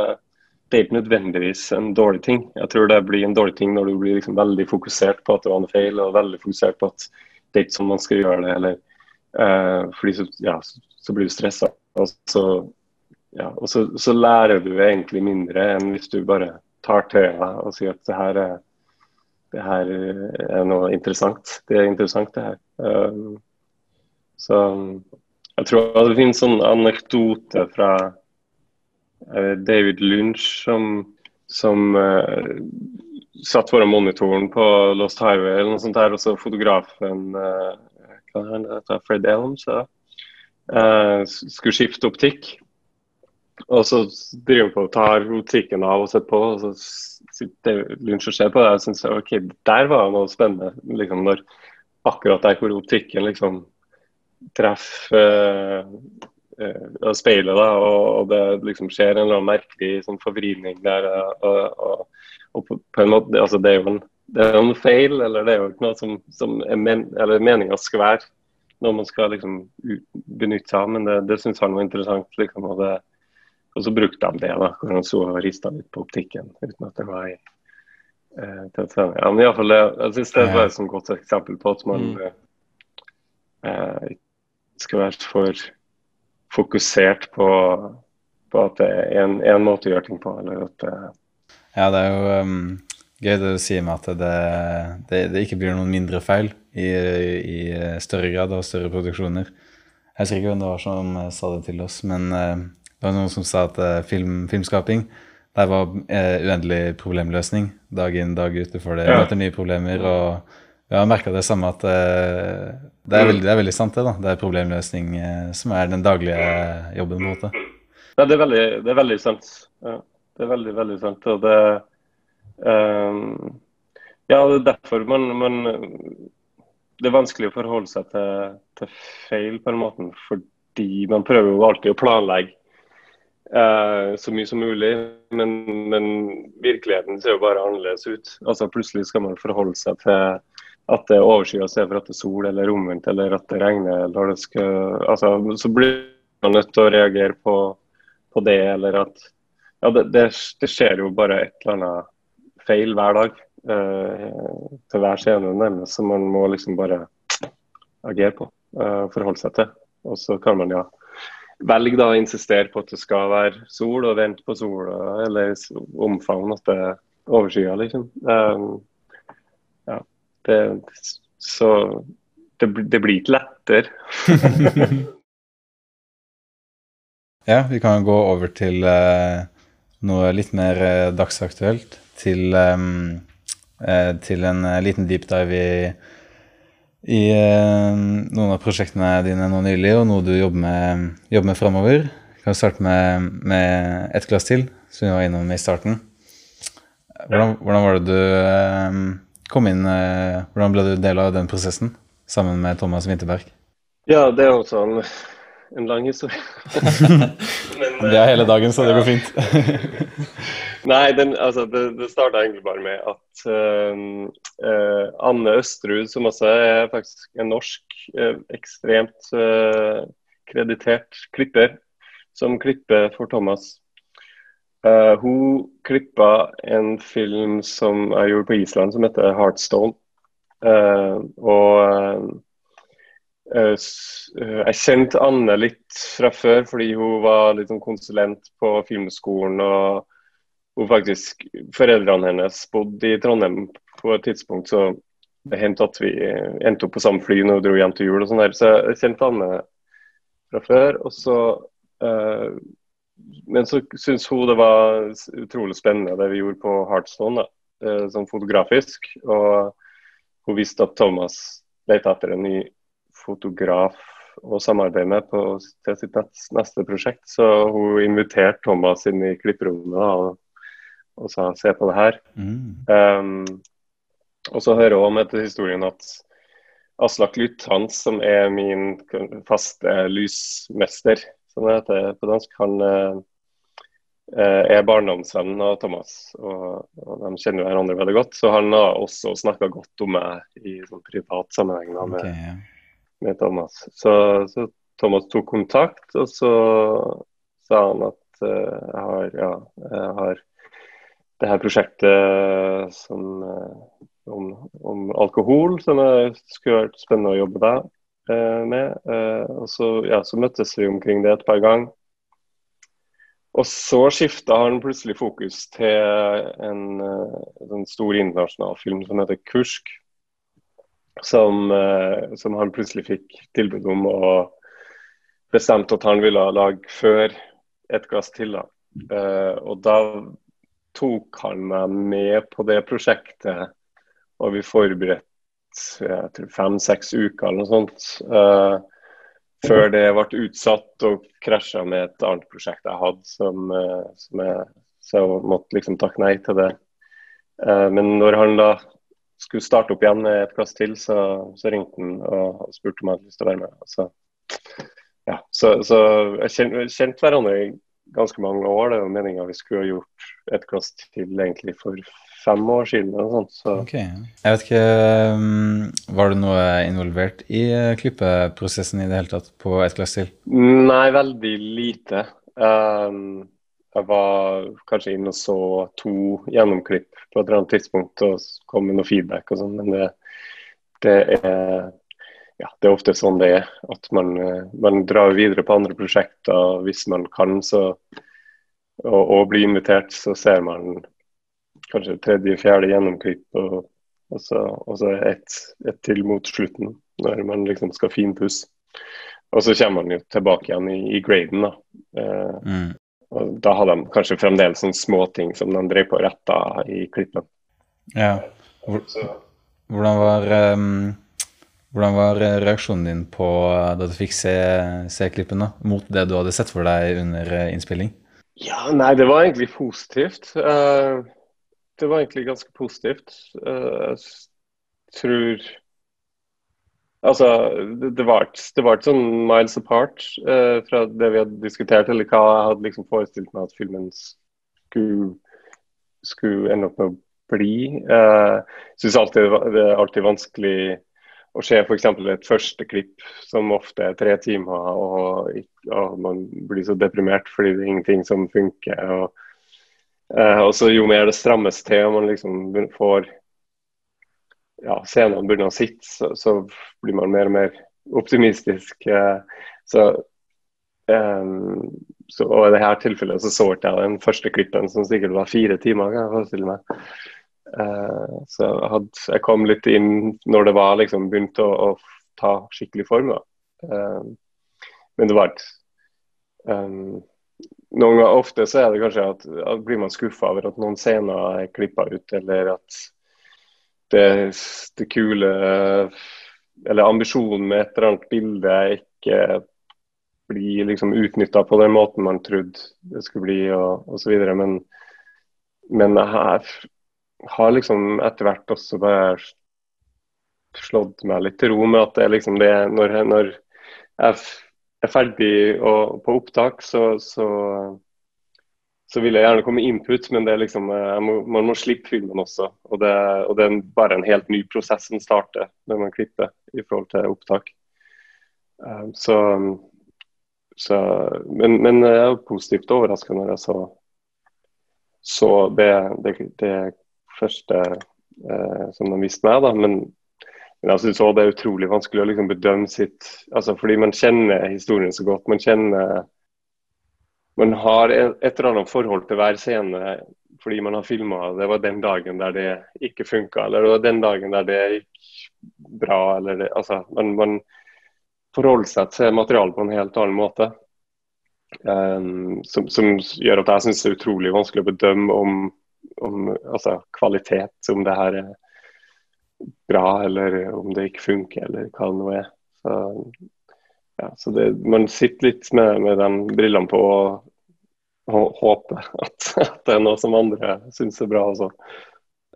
det, er ikke nødvendigvis en dårlig ting. Jeg tror det blir en dårlig ting når du blir liksom veldig fokusert på at det var en feil, og veldig fokusert på at det er ikke sånn man skal gjøre det. eller uh, fordi så, ja, så blir du stressa. Og så ja, og så, så, lærer du egentlig mindre enn hvis du bare tar til deg og sier at det her er, det her er noe interessant. Det er interessant, det her. Uh, så jeg tror det finnes sånn anekdote fra David Lynch som, som uh, satt foran monitoren på Lost Highway eller noe sånt her, og så fotografen uh, hva det, Fred Elms, ja, skulle skifte optikk. Og så driver han på og tar optikken av og setter på, og så sitter Lunch og ser på det. Jeg syns OK, der var noe spennende. Liksom når akkurat der hvor optikken liksom treffer uh, speilet, da, og, og, det liksom skjer en eller annen merkelig sånn forvridning der. Og, og, og på, en måte, altså det er jo en, det er en feil, eller det er jo ikke noe som, som er men, meninga skal være når man skal liksom benytte seg av, men det, det syns han var interessant. liksom, og det og så brukte han det, da, hvor han så og rista litt på optikken uten at det var i eh, til. Ja, men i alle fall, jeg, jeg syns det var et godt eksempel på at man mm. eh, skal være for fokusert på, på at det er en, måte å gjøre ting på. eller at det, Ja, det er jo um, gøy det du sier med at det, det, det, ikke blir noen mindre feil i, i, større grad og større produksjoner. Jeg husker ikke hvem det var som sa det til oss, men uh, det var noen som sa at uh, film, filmskaping der var uh, uendelig problemløsning dag inn dag ut. Du får det, ja. møter nye problemer, og jeg har merka det samme at eh, det, er veldig, det, er veldig, sant, det. da. Det er problemløsning eh, som er den daglige jobben. på en måte. Ja, det er veldig, det er veldig sant. Ja, det er veldig, veldig sant. Og det um, Ja, det er derfor man, man, Det er vanskelig å forholde seg til, til, feil på en måte, fordi man prøver jo alltid å planlegge uh, så mye som mulig. Men, men, virkeligheten ser jo bare annerledes ut. Altså Plutselig skal man forholde seg til at det er overskyet istedenfor at det er sol, eller omvendt, eller at det regner. eller det skal, altså, Så blir man nødt til å reagere på, på det, eller at Ja, det, det, det, skjer jo bare et eller annet feil hver dag. Uh, til hver scene nærmest, som man må liksom bare agere på. Uh, forholde seg til. Og så kan man ja velge da å insistere på at det skal være sol, og vente på sola, eller omfavne at det er overskya, liksom. Um, det, så det, det, blir ikke lettere. *laughs* ja, vi kan gå over til uh, noe litt mer uh, dagsaktuelt. Til, um, uh, til en liten deep dive i, i noen av prosjektene dine nå nylig, og noe du jobber med, jobber med framover. Vi kan starte med, med ett glass til, som vi var innom i starten. Hvordan, hvordan var det du kom inn, eh, Hvordan ble du del av den prosessen sammen med Thomas Winterberg? Ja, det er også en, en lang historie. *laughs* Men, det er hele dagen, så det går fint. *laughs* Nei, den, altså, det, det starta egentlig bare med at uh, uh, Anne Østerud, som også er faktisk en norsk, uh, ekstremt kreditert klipper, som klipper for Thomas Uh, hun klippa en film som jeg gjorde på Island, som heter 'Heartstone'. Uh, og uh, jeg kjente Anne litt fra før, fordi hun var sånn konsulent på filmskolen. og hun faktisk, Foreldrene hennes bodde i Trondheim på et tidspunkt, så det hendte at vi endte opp på samme fly når hun dro hjem til jul. og sånn der, Så jeg kjente Anne fra før. og så men så syns hun det var utrolig spennende det vi gjorde på Heartstone, da, eh, sånn fotografisk. Og hun visste at Thomas lette etter en ny fotograf å samarbeide med på, til sitt neste prosjekt. Så hun inviterte Thomas inn i klipperommet og, og, sa se på det her. Mm. Um, og så hører hun om etter historien at Aslak Lythans, som er min faste lysmester, som det heter på dansk. Han eh, er barndomsvenn av Thomas, og, og, de kjenner hverandre veldig godt. Så han har også snakka godt om meg i sånn privat sammenheng med, okay, ja. med, Thomas. Så, så, Thomas tok kontakt, og så sa han at uh, jeg har, ja, jeg har det her prosjektet som, uh, om, om, alkohol, som jeg skulle vært spennende å jobbe der. Eh, med. Eh, og så, ja, så, møttes vi omkring det et par ganger. Og så skifta han plutselig fokus til en, eh, en, stor internasjonal film som heter 'Kursk'. Som, som han plutselig fikk tilbud om og bestemte at han ville lage før et glass til. Og da tok han meg med på det prosjektet, og vi forberedte fem-seks uker eller noe sånt. Uh, før det ble utsatt og krasja med et annet prosjekt jeg hadde, som, uh, som jeg, så jeg måtte liksom takke nei til det. Uh, men når han da skulle starte opp igjen med et plass til, så, så ringte han og spurte om jeg hadde lyst til å være med. Så, ja, så, så jeg kjente, kjent hverandre i ganske mange år. Det var meninga vi skulle ha gjort et glass til egentlig for fem år siden. Og sånt, så. Okay. Jeg vet ikke um, Var du noe involvert i uh, klippeprosessen i det hele tatt på Et glass til? Nei, veldig lite. Um, jeg var kanskje inne og så to gjennomklipp på et eller annet tidspunkt og kom med noe feedback og sånn, men det, det, er ja, det er ofte sånn det er. At man, uh, man drar videre på andre prosjekter hvis man kan, så og, og blir invitert, så ser man kanskje tredje-fjerde gjennomklipp, og, og, så, og så ett et til mot slutten, når man liksom skal finpusse. Og så kommer man jo tilbake igjen i, i graden, da. Eh, mm. og da har de kanskje fremdeles sånne småting som de drev på retta i klippen. Ja. Hvor, hvordan var, um, hvordan var reaksjonen din på da du fikk se, se klippen, da, mot det du hadde sett for deg under innspilling? Ja, nei, det var egentlig positivt. Uh, det var egentlig ganske positivt. Uh, jeg tror Altså, det, var, det var ikke sånn miles apart uh, fra det vi hadde diskutert, eller hva jeg hadde liksom forestilt meg at filmen skulle, skulle ende opp med å bli. Uh, jeg syns alltid det er alltid vanskelig å se f.eks. et første klipp som ofte er tre timer, og, og, man blir så deprimert fordi det er ingenting som funker. og, uh, og så Jo mer det strammes til, og man liksom får ja, scenene begynner å sitte, så, så, blir man mer og mer optimistisk. Eh, så, um, så og I dette tilfellet så så jeg den første klippen, som sikkert var fire timer. kan jeg forestille meg. Uh, så jeg, hadde, jeg, kom litt inn når det var liksom begynt å, å ta skikkelig form. Uh, men det var et noen ganger Ofte så er det kanskje at, at blir man skuffa over at noen scener er klippa ut, eller at det, det kule Eller ambisjonen med et eller annet bilde ikke blir liksom utnytta på den måten man trodde det skulle bli, og osv. Men, men jeg har liksom etter hvert også bare slått meg litt til ro med at det er liksom det Når, når jeg er ferdig og, på opptak, så, så så vil jeg gjerne komme med input, men liksom, eh, må, man må slippe filmen også. Og det, og det, er bare en helt ny prosess som starter når man klipper i forhold til opptak. Um, så, så, men, men jeg er positivt overraska når jeg så, så det, det, det første eh, som de viste meg. da, men men jeg synes også det er utrolig vanskelig å liksom bedømme sitt altså Fordi man kjenner historien så godt. Man kjenner man har et eller annet forhold til hver scene fordi man har filma det var den dagen der det ikke funka, eller det var den dagen der det gikk bra. eller det, altså, man, man forholder seg til materialet på en helt annen måte. Um, som, som, gjør at jeg syns det er utrolig vanskelig å bedømme om, om altså, kvalitet, om det her er bra eller om det ikke funker, eller hva det nå er. Så ja, så det, man sitter litt med, med de brillene på og, og håper at, at, det er noe som andre syns er bra også.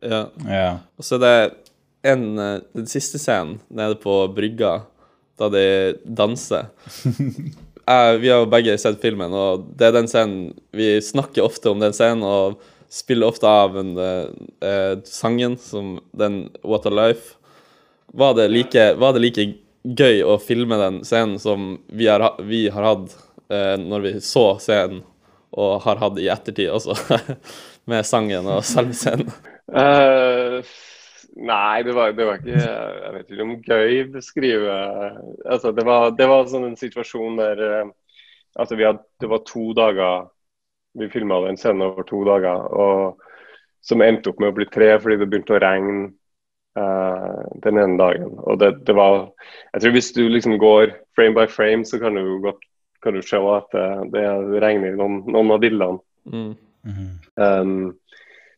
Ja. ja. Og så er det en, eh, den siste scenen nede på brygga, da de danser. *laughs* Jeg, vi har jo begge sett filmen, og det er den scenen Vi snakker ofte om den scenen og spiller ofte av en, eh, sangen som den What a Life. Var det like, var det like gøy å filme den scenen som vi har, vi har hatt eh, når vi så scenen, og har hatt i ettertid også, *laughs* med sangen og selve scenen? Uh, nei, det var, det var, ikke Jeg vet ikke om gøy beskrive altså, det, var, det var sånn en situasjon der Altså, vi hadde, Det var to dager Vi filma den scenen over to dager, og som endte opp med å bli tre fordi det begynte å regne uh, den ene dagen. Og det, det, var Jeg tror hvis du liksom går frame by frame, så kan du godt kan du se at det, det regner i noen, noen, av bildene. Mm. Um,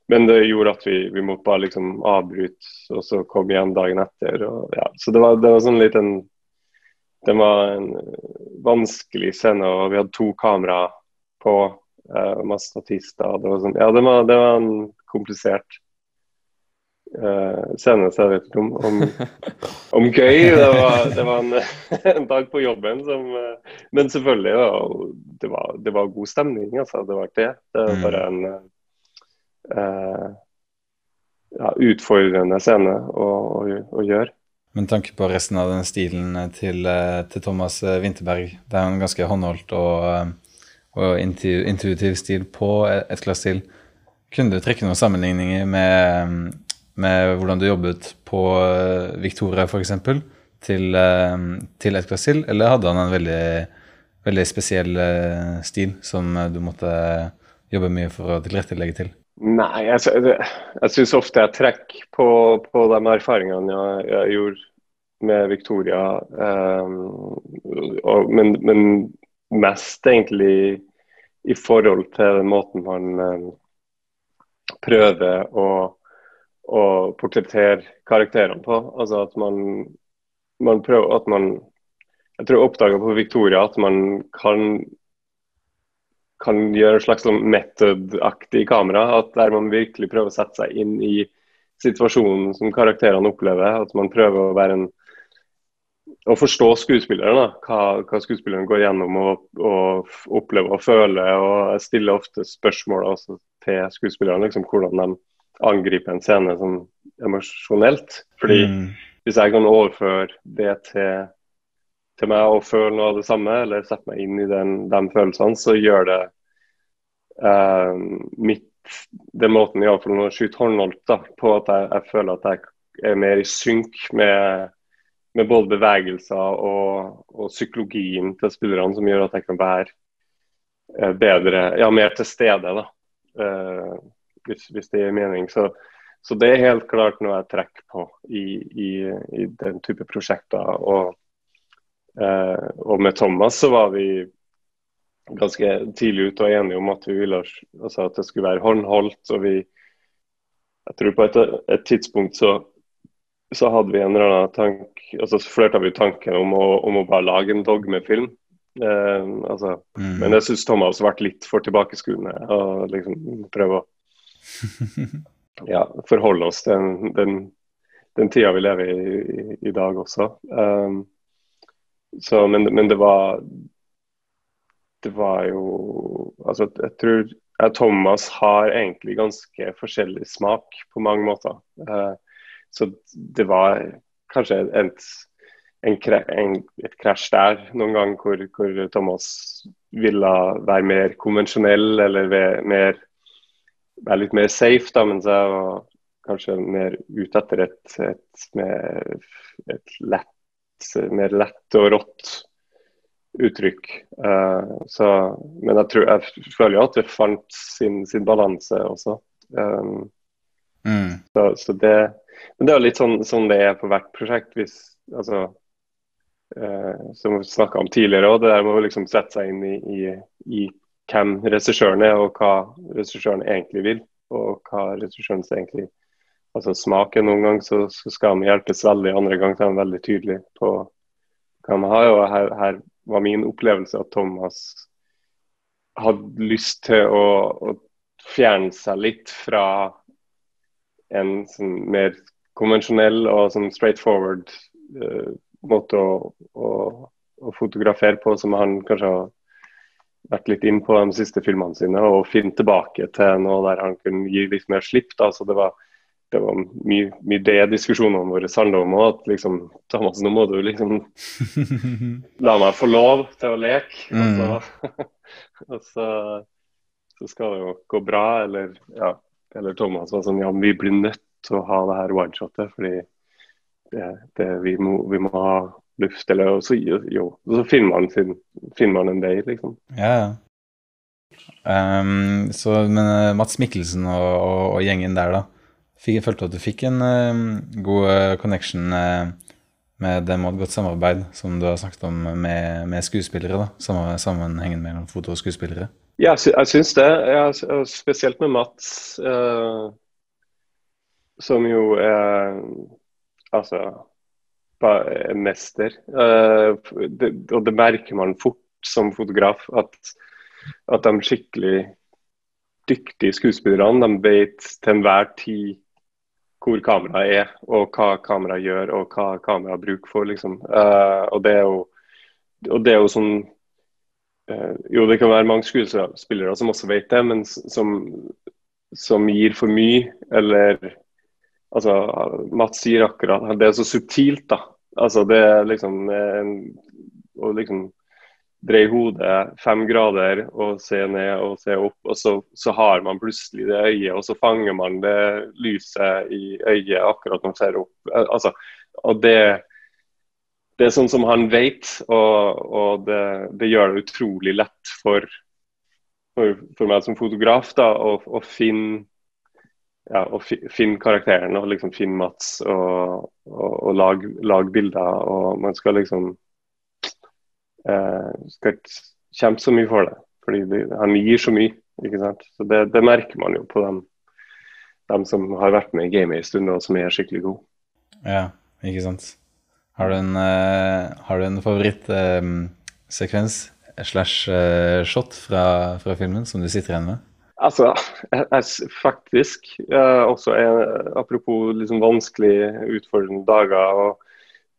men det gjorde at vi, vi måtte bare liksom avbryte, og så komme igjen dagen etter. Og, ja. Så det var, det var sånn litt en Det var en vanskelig scene, og vi hadde to kamera på, uh, masse statister. Det var, sånn, ja, det var, det var en komplisert uh, scene, så jeg vet ikke om, om, *laughs* om gøy. Det var, det var en, *laughs* en, dag på jobben som uh, Men selvfølgelig, det, var, det var god stemning, altså. Det var ikke det. Det var bare en uh, ja, utfordrende scene å, å, å, gjøre. Men tanke på resten av den stilen til, til Thomas Winterberg, det er en ganske håndholdt og, og intuitiv stil på et glass til. Kunne du trekke noen sammenligninger med med hvordan du jobbet på eh, Victoria f.eks. Til, eh, til et glass til, eller hadde han en veldig, veldig spesiell eh, stil som du måtte jobbe mye for å tilrettelegge til? Nei, jeg, jeg syns ofte jeg trekker på, på, de erfaringene jeg, jeg gjorde med Victoria. Um, og, men, men, mest egentlig i forhold til den måten man um, prøver å å portrettere karakterene på. Altså at man, man prøver at man Jeg tror jeg oppdaga på Victoria at man kan kan gjøre en slags sånn method-aktig kamera. at Der man virkelig prøver å sette seg inn i situasjonen som karakterene opplever. At man prøver å være en å forstå skuespilleren. da, hva, hva, skuespilleren går gjennom og, og opplever og føler. og Jeg stiller ofte spørsmål altså, til skuespillerne, liksom, hvordan de angriper en scene sånn, emosjonelt. Fordi mm. Hvis jeg kan overføre det til, til, meg og føle noe av det samme, eller sette meg inn i den, de følelsene, så gjør det eh, mitt den måten iallfall å skyte håndholdt da, på at jeg, jeg føler at jeg er mer i synk med med både bevegelser og, og, psykologien til spillerne som gjør at jeg kan være eh, bedre, ja, mer til stede. da, Eh, hvis, hvis, det gir mening. Så, så, det er helt klart noe jeg trekker på i, i, i den type prosjekter. Og, eh, og, med Thomas så var vi ganske tidlig ute og enige om at vi ville altså at det skulle være håndholdt. og vi jeg tror på et, et tidspunkt så så hadde vi en eller annen tank, altså så flørta vi tanken om å, om å, bare lage en dogmefilm. Eh, altså, mm. Men jeg syns Thomas ble litt for tilbakeskuende og liksom prøve å *laughs* ja, forholde oss til den, den, den, tida vi lever i, i, i dag også. Um, så, men, men, det var Det var jo Altså, jeg tror Thomas har egentlig ganske forskjellig smak på mange måter. Uh, så det var kanskje et, en, en, et krasj der noen gang hvor, hvor, Thomas ville være mer konvensjonell eller mer, være litt mer safe, da, mens jeg var kanskje mer ute etter et, et, et lett, mer lett og rått uttrykk. Uh, så, men jeg, tror, jeg føler jo at det fant sin, sin balanse også. Um, mm. så, så det, men det er jo litt sånn, sånn, det er på hvert prosjekt. hvis, altså, eh, Som vi snakka om tidligere, òg, det der med å liksom sette seg inn i, i, i hvem regissøren er, og hva regissøren egentlig vil. Og hva regissørens egentlig altså smaken Noen ganger så, så, skal de hjelpes veldig, andre ganger er de veldig tydelige på hva de har. og her, her var min opplevelse at Thomas hadde lyst til å, å fjerne seg litt fra en sånn mer konvensjonell og sånn straightforward uh, måte å, å, å, fotografere på, som han kanskje har vært litt inn på de siste filmene sine, og finne tilbake til noe der han kunne gi litt mer slipp. da, så det var det var mye, mye det diskusjonene våre handla om òg. At liksom Thomas, nå må du liksom *laughs* la meg få lov til å leke. Mm. Og, så, *laughs* og så, så, skal det jo gå bra, eller ja. Eller Thomas var sånn ja, vi blir nødt til å ha det her one-shotet fordi det, det, vi, må, vi, må, ha luft. Eller og så, jo, og så finner man, sin, finner man en vei, liksom. Ja, ja. Um, så, men uh, Mats Mikkelsen og, og, og, gjengen der, da. Fikk, følte at du fikk en uh, god uh, connection med dem og et godt samarbeid, som du har snakket om med, med skuespillere? da, Sammenhengen mellom foto og skuespillere? Ja, jeg syns det. Jeg, spesielt med Mats, eh, som jo er altså en mester. Eh, det, og det merker man fort som fotograf, at, at de skikkelig dyktige skuespillerne de vet til enhver tid hvor kameraet er, og hva kameraet gjør, og hva kameraet bruker for. liksom. Eh, og, det er jo, og det er jo sånn jo, det kan være mange skuespillere som også vet det, men som, som gir for mye, eller altså, Mats sier akkurat Det er så subtilt, da. Altså, det er liksom en, Å liksom dreie hodet fem grader og se ned og se opp, og så, så, har man plutselig det øyet, og så fanger man det lyset i øyet akkurat når man ser opp. Altså, og det det er sånn som han vet, og, og det, det, gjør det utrolig lett for, for, for meg som fotograf da, å, å finne ja, å finne karakteren og liksom finne Mats og, og, og lage, lag bilder. Og man skal liksom eh, skal kjempe så mye for det. Fordi det, han gir så mye. ikke sant? Så Det, det merker man jo på dem dem som har vært med i gamet en stund, og som er skikkelig gode. Ja, ikke sant. Har du en, uh, har du en favorittsekvens um, slash uh, shot fra, fra, filmen som du sitter igjen med? Altså, jeg, jeg, faktisk uh, også en, Apropos liksom vanskelig, utfordrende dager. og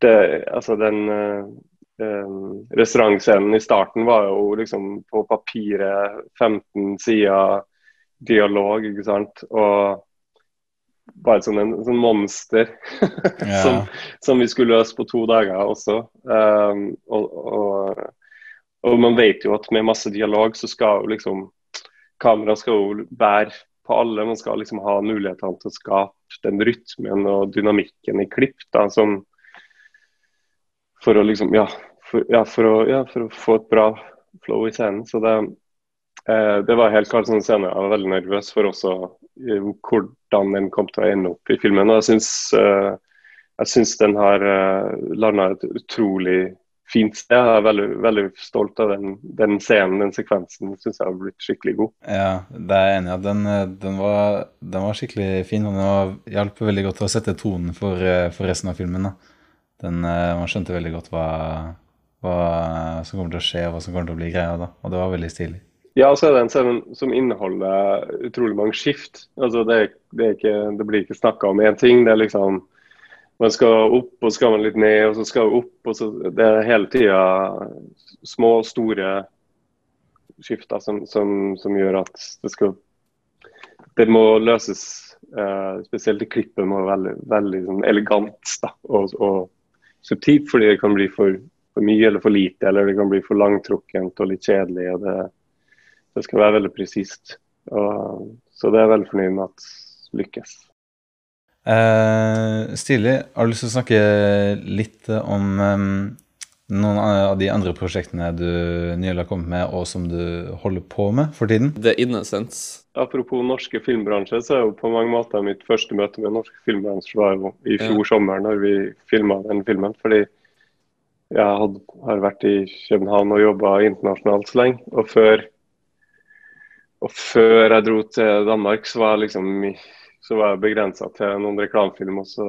det, altså den um, restaurantscenen i starten var jo liksom på papiret 15 sider dialog, ikke sant. Og bare sånn en sånn monster *laughs* yeah. som, som, vi skulle løse på to dager også. Um, og, og, og, man vet jo at med masse dialog så skal jo liksom Kamera skal jo være på alle. Man skal liksom ha mulighetene til å skape den rytmen og dynamikken i klipp da, som for å liksom ja for, ja, for, å, ja, for å få et bra flow i scenen. Så det, eh, det var helt klart sånn scene jeg var veldig nervøs for også hvordan den kom til å ende opp i filmen. Og jeg syns, uh, jeg syns den har eh, landa et utrolig fint sted. Jeg er veldig, veldig stolt av den, den, scenen, den sekvensen. Syns jeg har blitt skikkelig god. Ja, det er jeg enig i. Den, den, var, den var skikkelig fin. Og den hjalp veldig godt til å sette tonen for, eh, for resten av filmen. Den, man skjønte veldig godt hva, hva som kommer til å skje, og hva som kommer til å bli greia. da, Og det var veldig stilig. Ja, så er det en scene som inneholder utrolig mange skift. Altså det, det, ikke, det blir ikke snakka om én ting. Det er liksom Man skal opp, og så skal man litt ned, og så skal man opp. og så Det er hele tida små og store skifter som, som, som, gjør at det skal Det må løses uh, Spesielt i klippet må være veldig, veldig sånn elegant da, og, og subtilt, fordi det kan bli for, for mye eller for lite, eller det kan bli for langtrukkent og litt kjedelig. og det det skal være veldig presist. Så det er jeg veldig fornøyd med at lykkes. Eh, Stilig, har du lyst til å snakke litt om um, noen av de andre prosjektene du nylig har kommet med, og som du holder på med for tiden? The Innocence. Apropos norske filmbransje, så er jo på mange måter mitt første møte med norsk filmbransje var jo i fjor ja. sommer, når vi filma den filmen. fordi jeg har vært i København og jobba internasjonalt så lenge. Og før og før jeg dro til Danmark, så var, liksom, så var jeg begrensa til noen reklamefilmer. Og så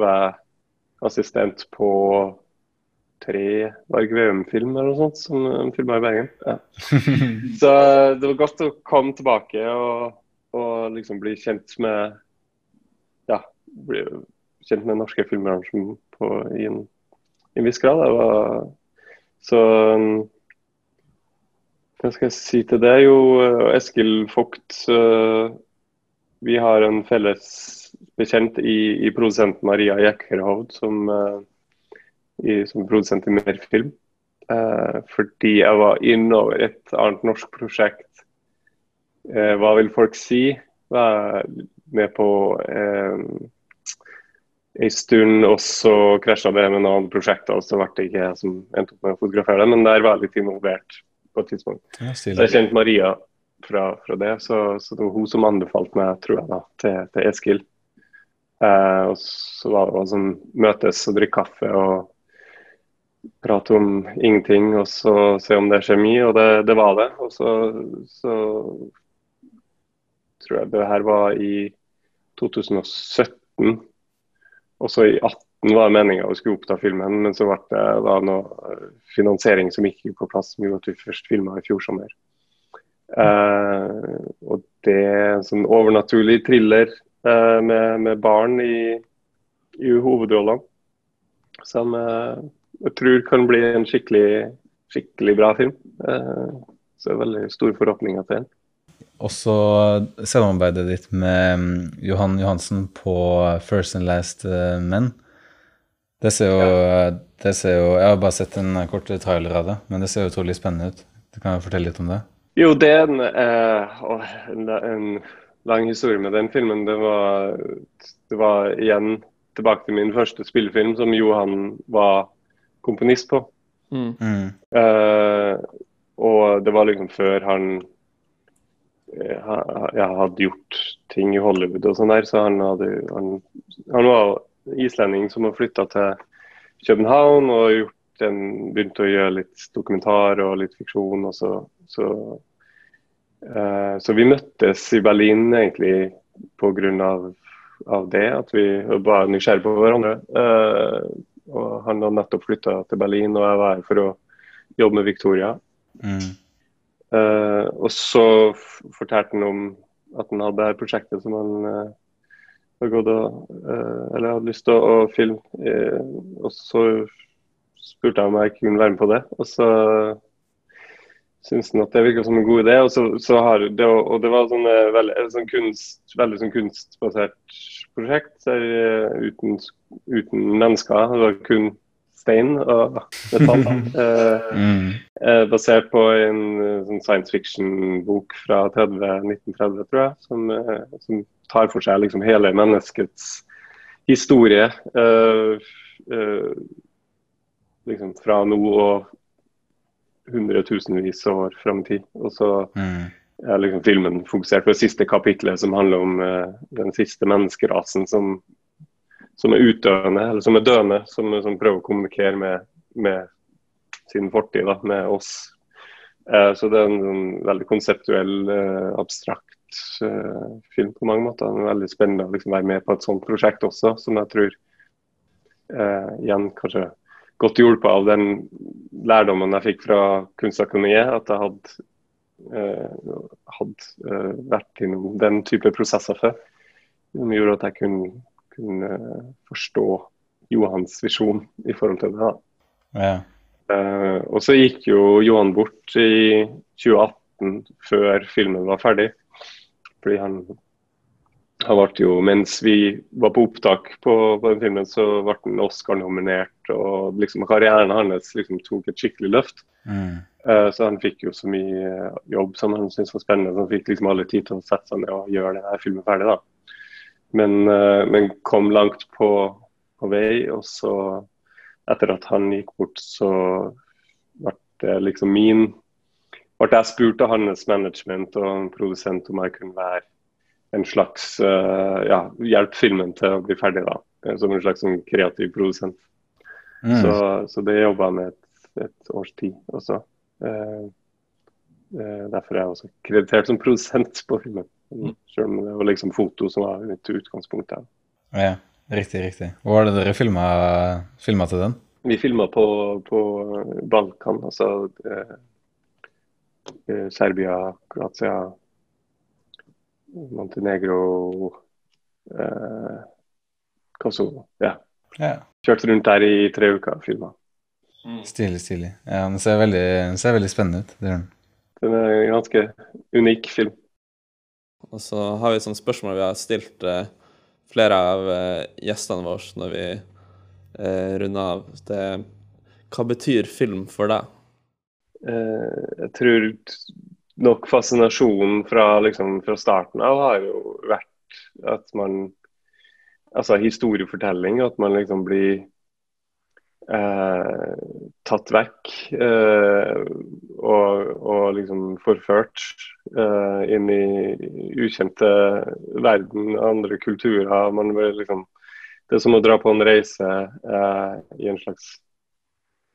var jeg assistent på tre Varg Veum-filmer eller noe sånt, som de filma i Bergen. Ja. *laughs* Så det var godt å komme tilbake og, og liksom bli kjent med Ja, bli kjent med norske på, i, en, i en viss grad. Det var, så hva skal jeg si til det? Jo, eh, Eskil Vogt. Eh, vi har en felles bekjent i, i produsent Maria Jekkerhovd, som, eh, i, som produsent i mer film. fordi jeg var innover et annet norsk prosjekt. hva vil folk si? Var med på eh, en stund, og så krasja det med noen prosjekter, og så ble det ikke jeg som endte opp med å fotografere det, men der var jeg litt involvert på et tidspunkt. Ja, så jeg kjente Maria fra, fra det, så, så, det var hun som anbefalte meg, tror jeg, da, til, til Eskil. Eh, og så var det å sånn, møtes og drikke kaffe og prate om ingenting, og så se om det er kjemi, og det, det var det. Og så, så tror jeg det her var i 2017. Og så i 18 var det meninga å skulle oppta filmen, men så ble det da noe finansiering som gikk på plass, som gjorde at vi først filma i fjor sommer. Uh, og det er en sånn overnaturlig thriller uh, med, med, barn i, i hovedrollene. Som uh, jeg tror kan bli en skikkelig, skikkelig bra film. så det er veldig store forhåpninger til den. Også samarbeidet ditt med mm, Johan Johansen på First and Last Men. Det ser, jo, ja. det ser jo Jeg har bare sett en kort trailer av det, men det ser utrolig spennende ut. Du kan fortelle litt om det? Jo, det er en, eh, en, en, lang historie med den filmen. Det var, det var, igjen tilbake til min første spillefilm, som Johan var komponist på. Mm. Mm. Eh, og det var liksom før han eh, jeg hadde gjort ting i Hollywood og sånn der, så han, hadde, han, han var islending som har flytta til København og gjort en, begynt å gjøre litt dokumentar og litt fiksjon. Og så, så, uh, så vi møttes i Berlin egentlig på grunn av, av det, at vi var nysgjerrige på hverandre. Uh, og Han hadde nettopp flytta til Berlin, og jeg var her for å jobbe med Victoria. Mm. Uh, og så fortalte han om at han hadde det prosjektet som han hadde gått og, eller hadde lyst til å, å filme. og så spurte jeg om jeg kunne være med på det. Og så syntes han at det virka som en god idé. Og, så, så har det, og det var sånn, veldig, sånn kunst, veldig sånn kunstbasert prosjekt der, eh, uten, uten, mennesker. Det var kun stein og metall. *laughs* eh, mm. eh, basert på en sånn science fiction-bok fra 30, 1930, tror jeg, som, eh, som, tar for seg liksom hele menneskets historie. Eh, eh, liksom fra nå og hundretusenvis av år fram i tid. Og så mm. er liksom filmen fokusert på det siste kapitlet, som handler om den siste menneskerasen som, som, er utdøende, eller som er døende, som, som prøver å kommunikere med, med sin fortid, da, med oss. Eh, så det er en, en veldig konseptuell, eh, abstrakt film på mange måter. Det er veldig spennende å liksom være med på et sånt prosjekt også, som jeg tror igjen kanskje godt hjulpet av den lærdommen jeg fikk fra Kunstakademiet. At jeg hadde, uh, hadde uh, vært innom den type prosesser før. Som gjorde at jeg kunne, kunne forstå Johans visjon i forhold til det. Ja. Uh, og så gikk jo Johan bort i 2018, før filmen var ferdig. Fordi han han ble jo, Mens vi var på opptak på, på den filmen, så ble han Oscar-nominert. og liksom Karrieren hans liksom tok et skikkelig løft. Mm. Uh, så han fikk jo så mye jobb som han syntes var spennende. Så han fikk liksom alle tid til å sette seg ned og gjøre denne filmen ferdig. da. Men, uh, men kom langt på, på, vei. Og så, etter at han gikk bort, så ble det liksom min ble jeg spurt av hans management og en produsent om jeg kunne være en slags uh, ja, hjelp filmen til å bli ferdig, da. Eh, som en slags sånn, kreativ produsent. Mm. Så, så, det jobba jeg med et, et, års tid også. Uh, derfor er jeg også kreditert som produsent på filmen. Mm. Selv om det var liksom foto som var mitt utgangspunkt. Ja. ja, riktig, riktig. Hvor var det dere filma, til den? Vi filma på, på, Balkan, altså Serbia, Kroatia, Montenegro eh, Kosovo. Ja. ja. Kjørte rundt der i tre uker og filma. Mm. Stilig, stilig. Ja, Den ser veldig, den ser veldig spennende ut. Det den. den er en ganske unik film. Og så har vi et sånt spørsmål vi har stilt eh, flere av eh, gjestene våre når vi eh, runder av. Det, hva betyr film for deg? Jeg tror nok fascinasjonen fra, liksom, fra, starten av har jo vært at man Altså historiefortelling, at man liksom blir eh, tatt vekk eh, og, og, liksom forført eh, inn i ukjente verden, andre kulturer. Man blir liksom Det er som å dra på en reise eh, i en slags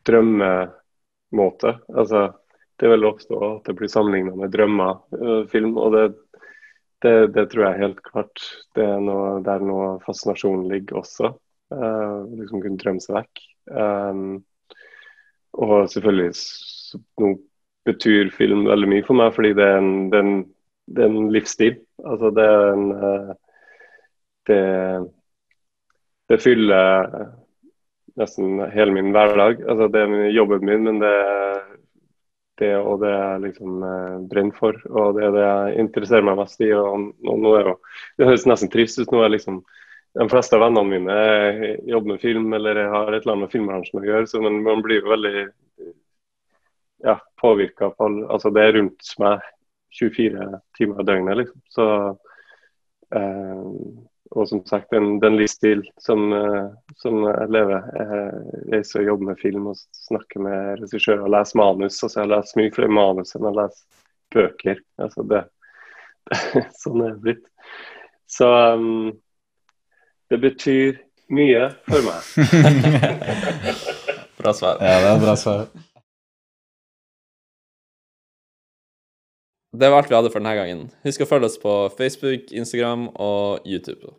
drømmemåte. Altså det vil ofte at det blir sammenligna med drømmer, eh, film. Og det, det, det, tror jeg helt klart det er noe, der noe fascinasjonen ligger også. Eh, liksom kunne drømme seg vekk. Um, og selvfølgelig nå betyr film veldig mye for meg, fordi det er en, det er en, det er en livsstil. Altså det er en uh, det, det fyller nesten hele min hverdag. Altså det er jobben min, men det er det og det jeg liksom eh, brenner for, og det er det jeg interesserer meg mest i. og, og nå er jo, Det høres nesten trist ut. nå er liksom De fleste av vennene mine jobber med film eller har et eller annet med filmbransjen å gjøre, så man, man blir jo veldig ja, påvirka. Altså, det er rundt meg 24 timer i døgnet, liksom. Så eh, og som sagt, den, den livsstil som, uh, som jeg lever. Jeg reiser og jobber med film og snakker med regissører og leser manus. Altså, jeg leser mye flere manus enn jeg leser bøker. Altså, det, det, *laughs* sånn er det blitt. Så um, det betyr mye for meg. *laughs* bra svar. Ja, det er bra svar. det var alt vi hadde for denne gangen. Husk å følge oss på Facebook, Instagram og YouTube.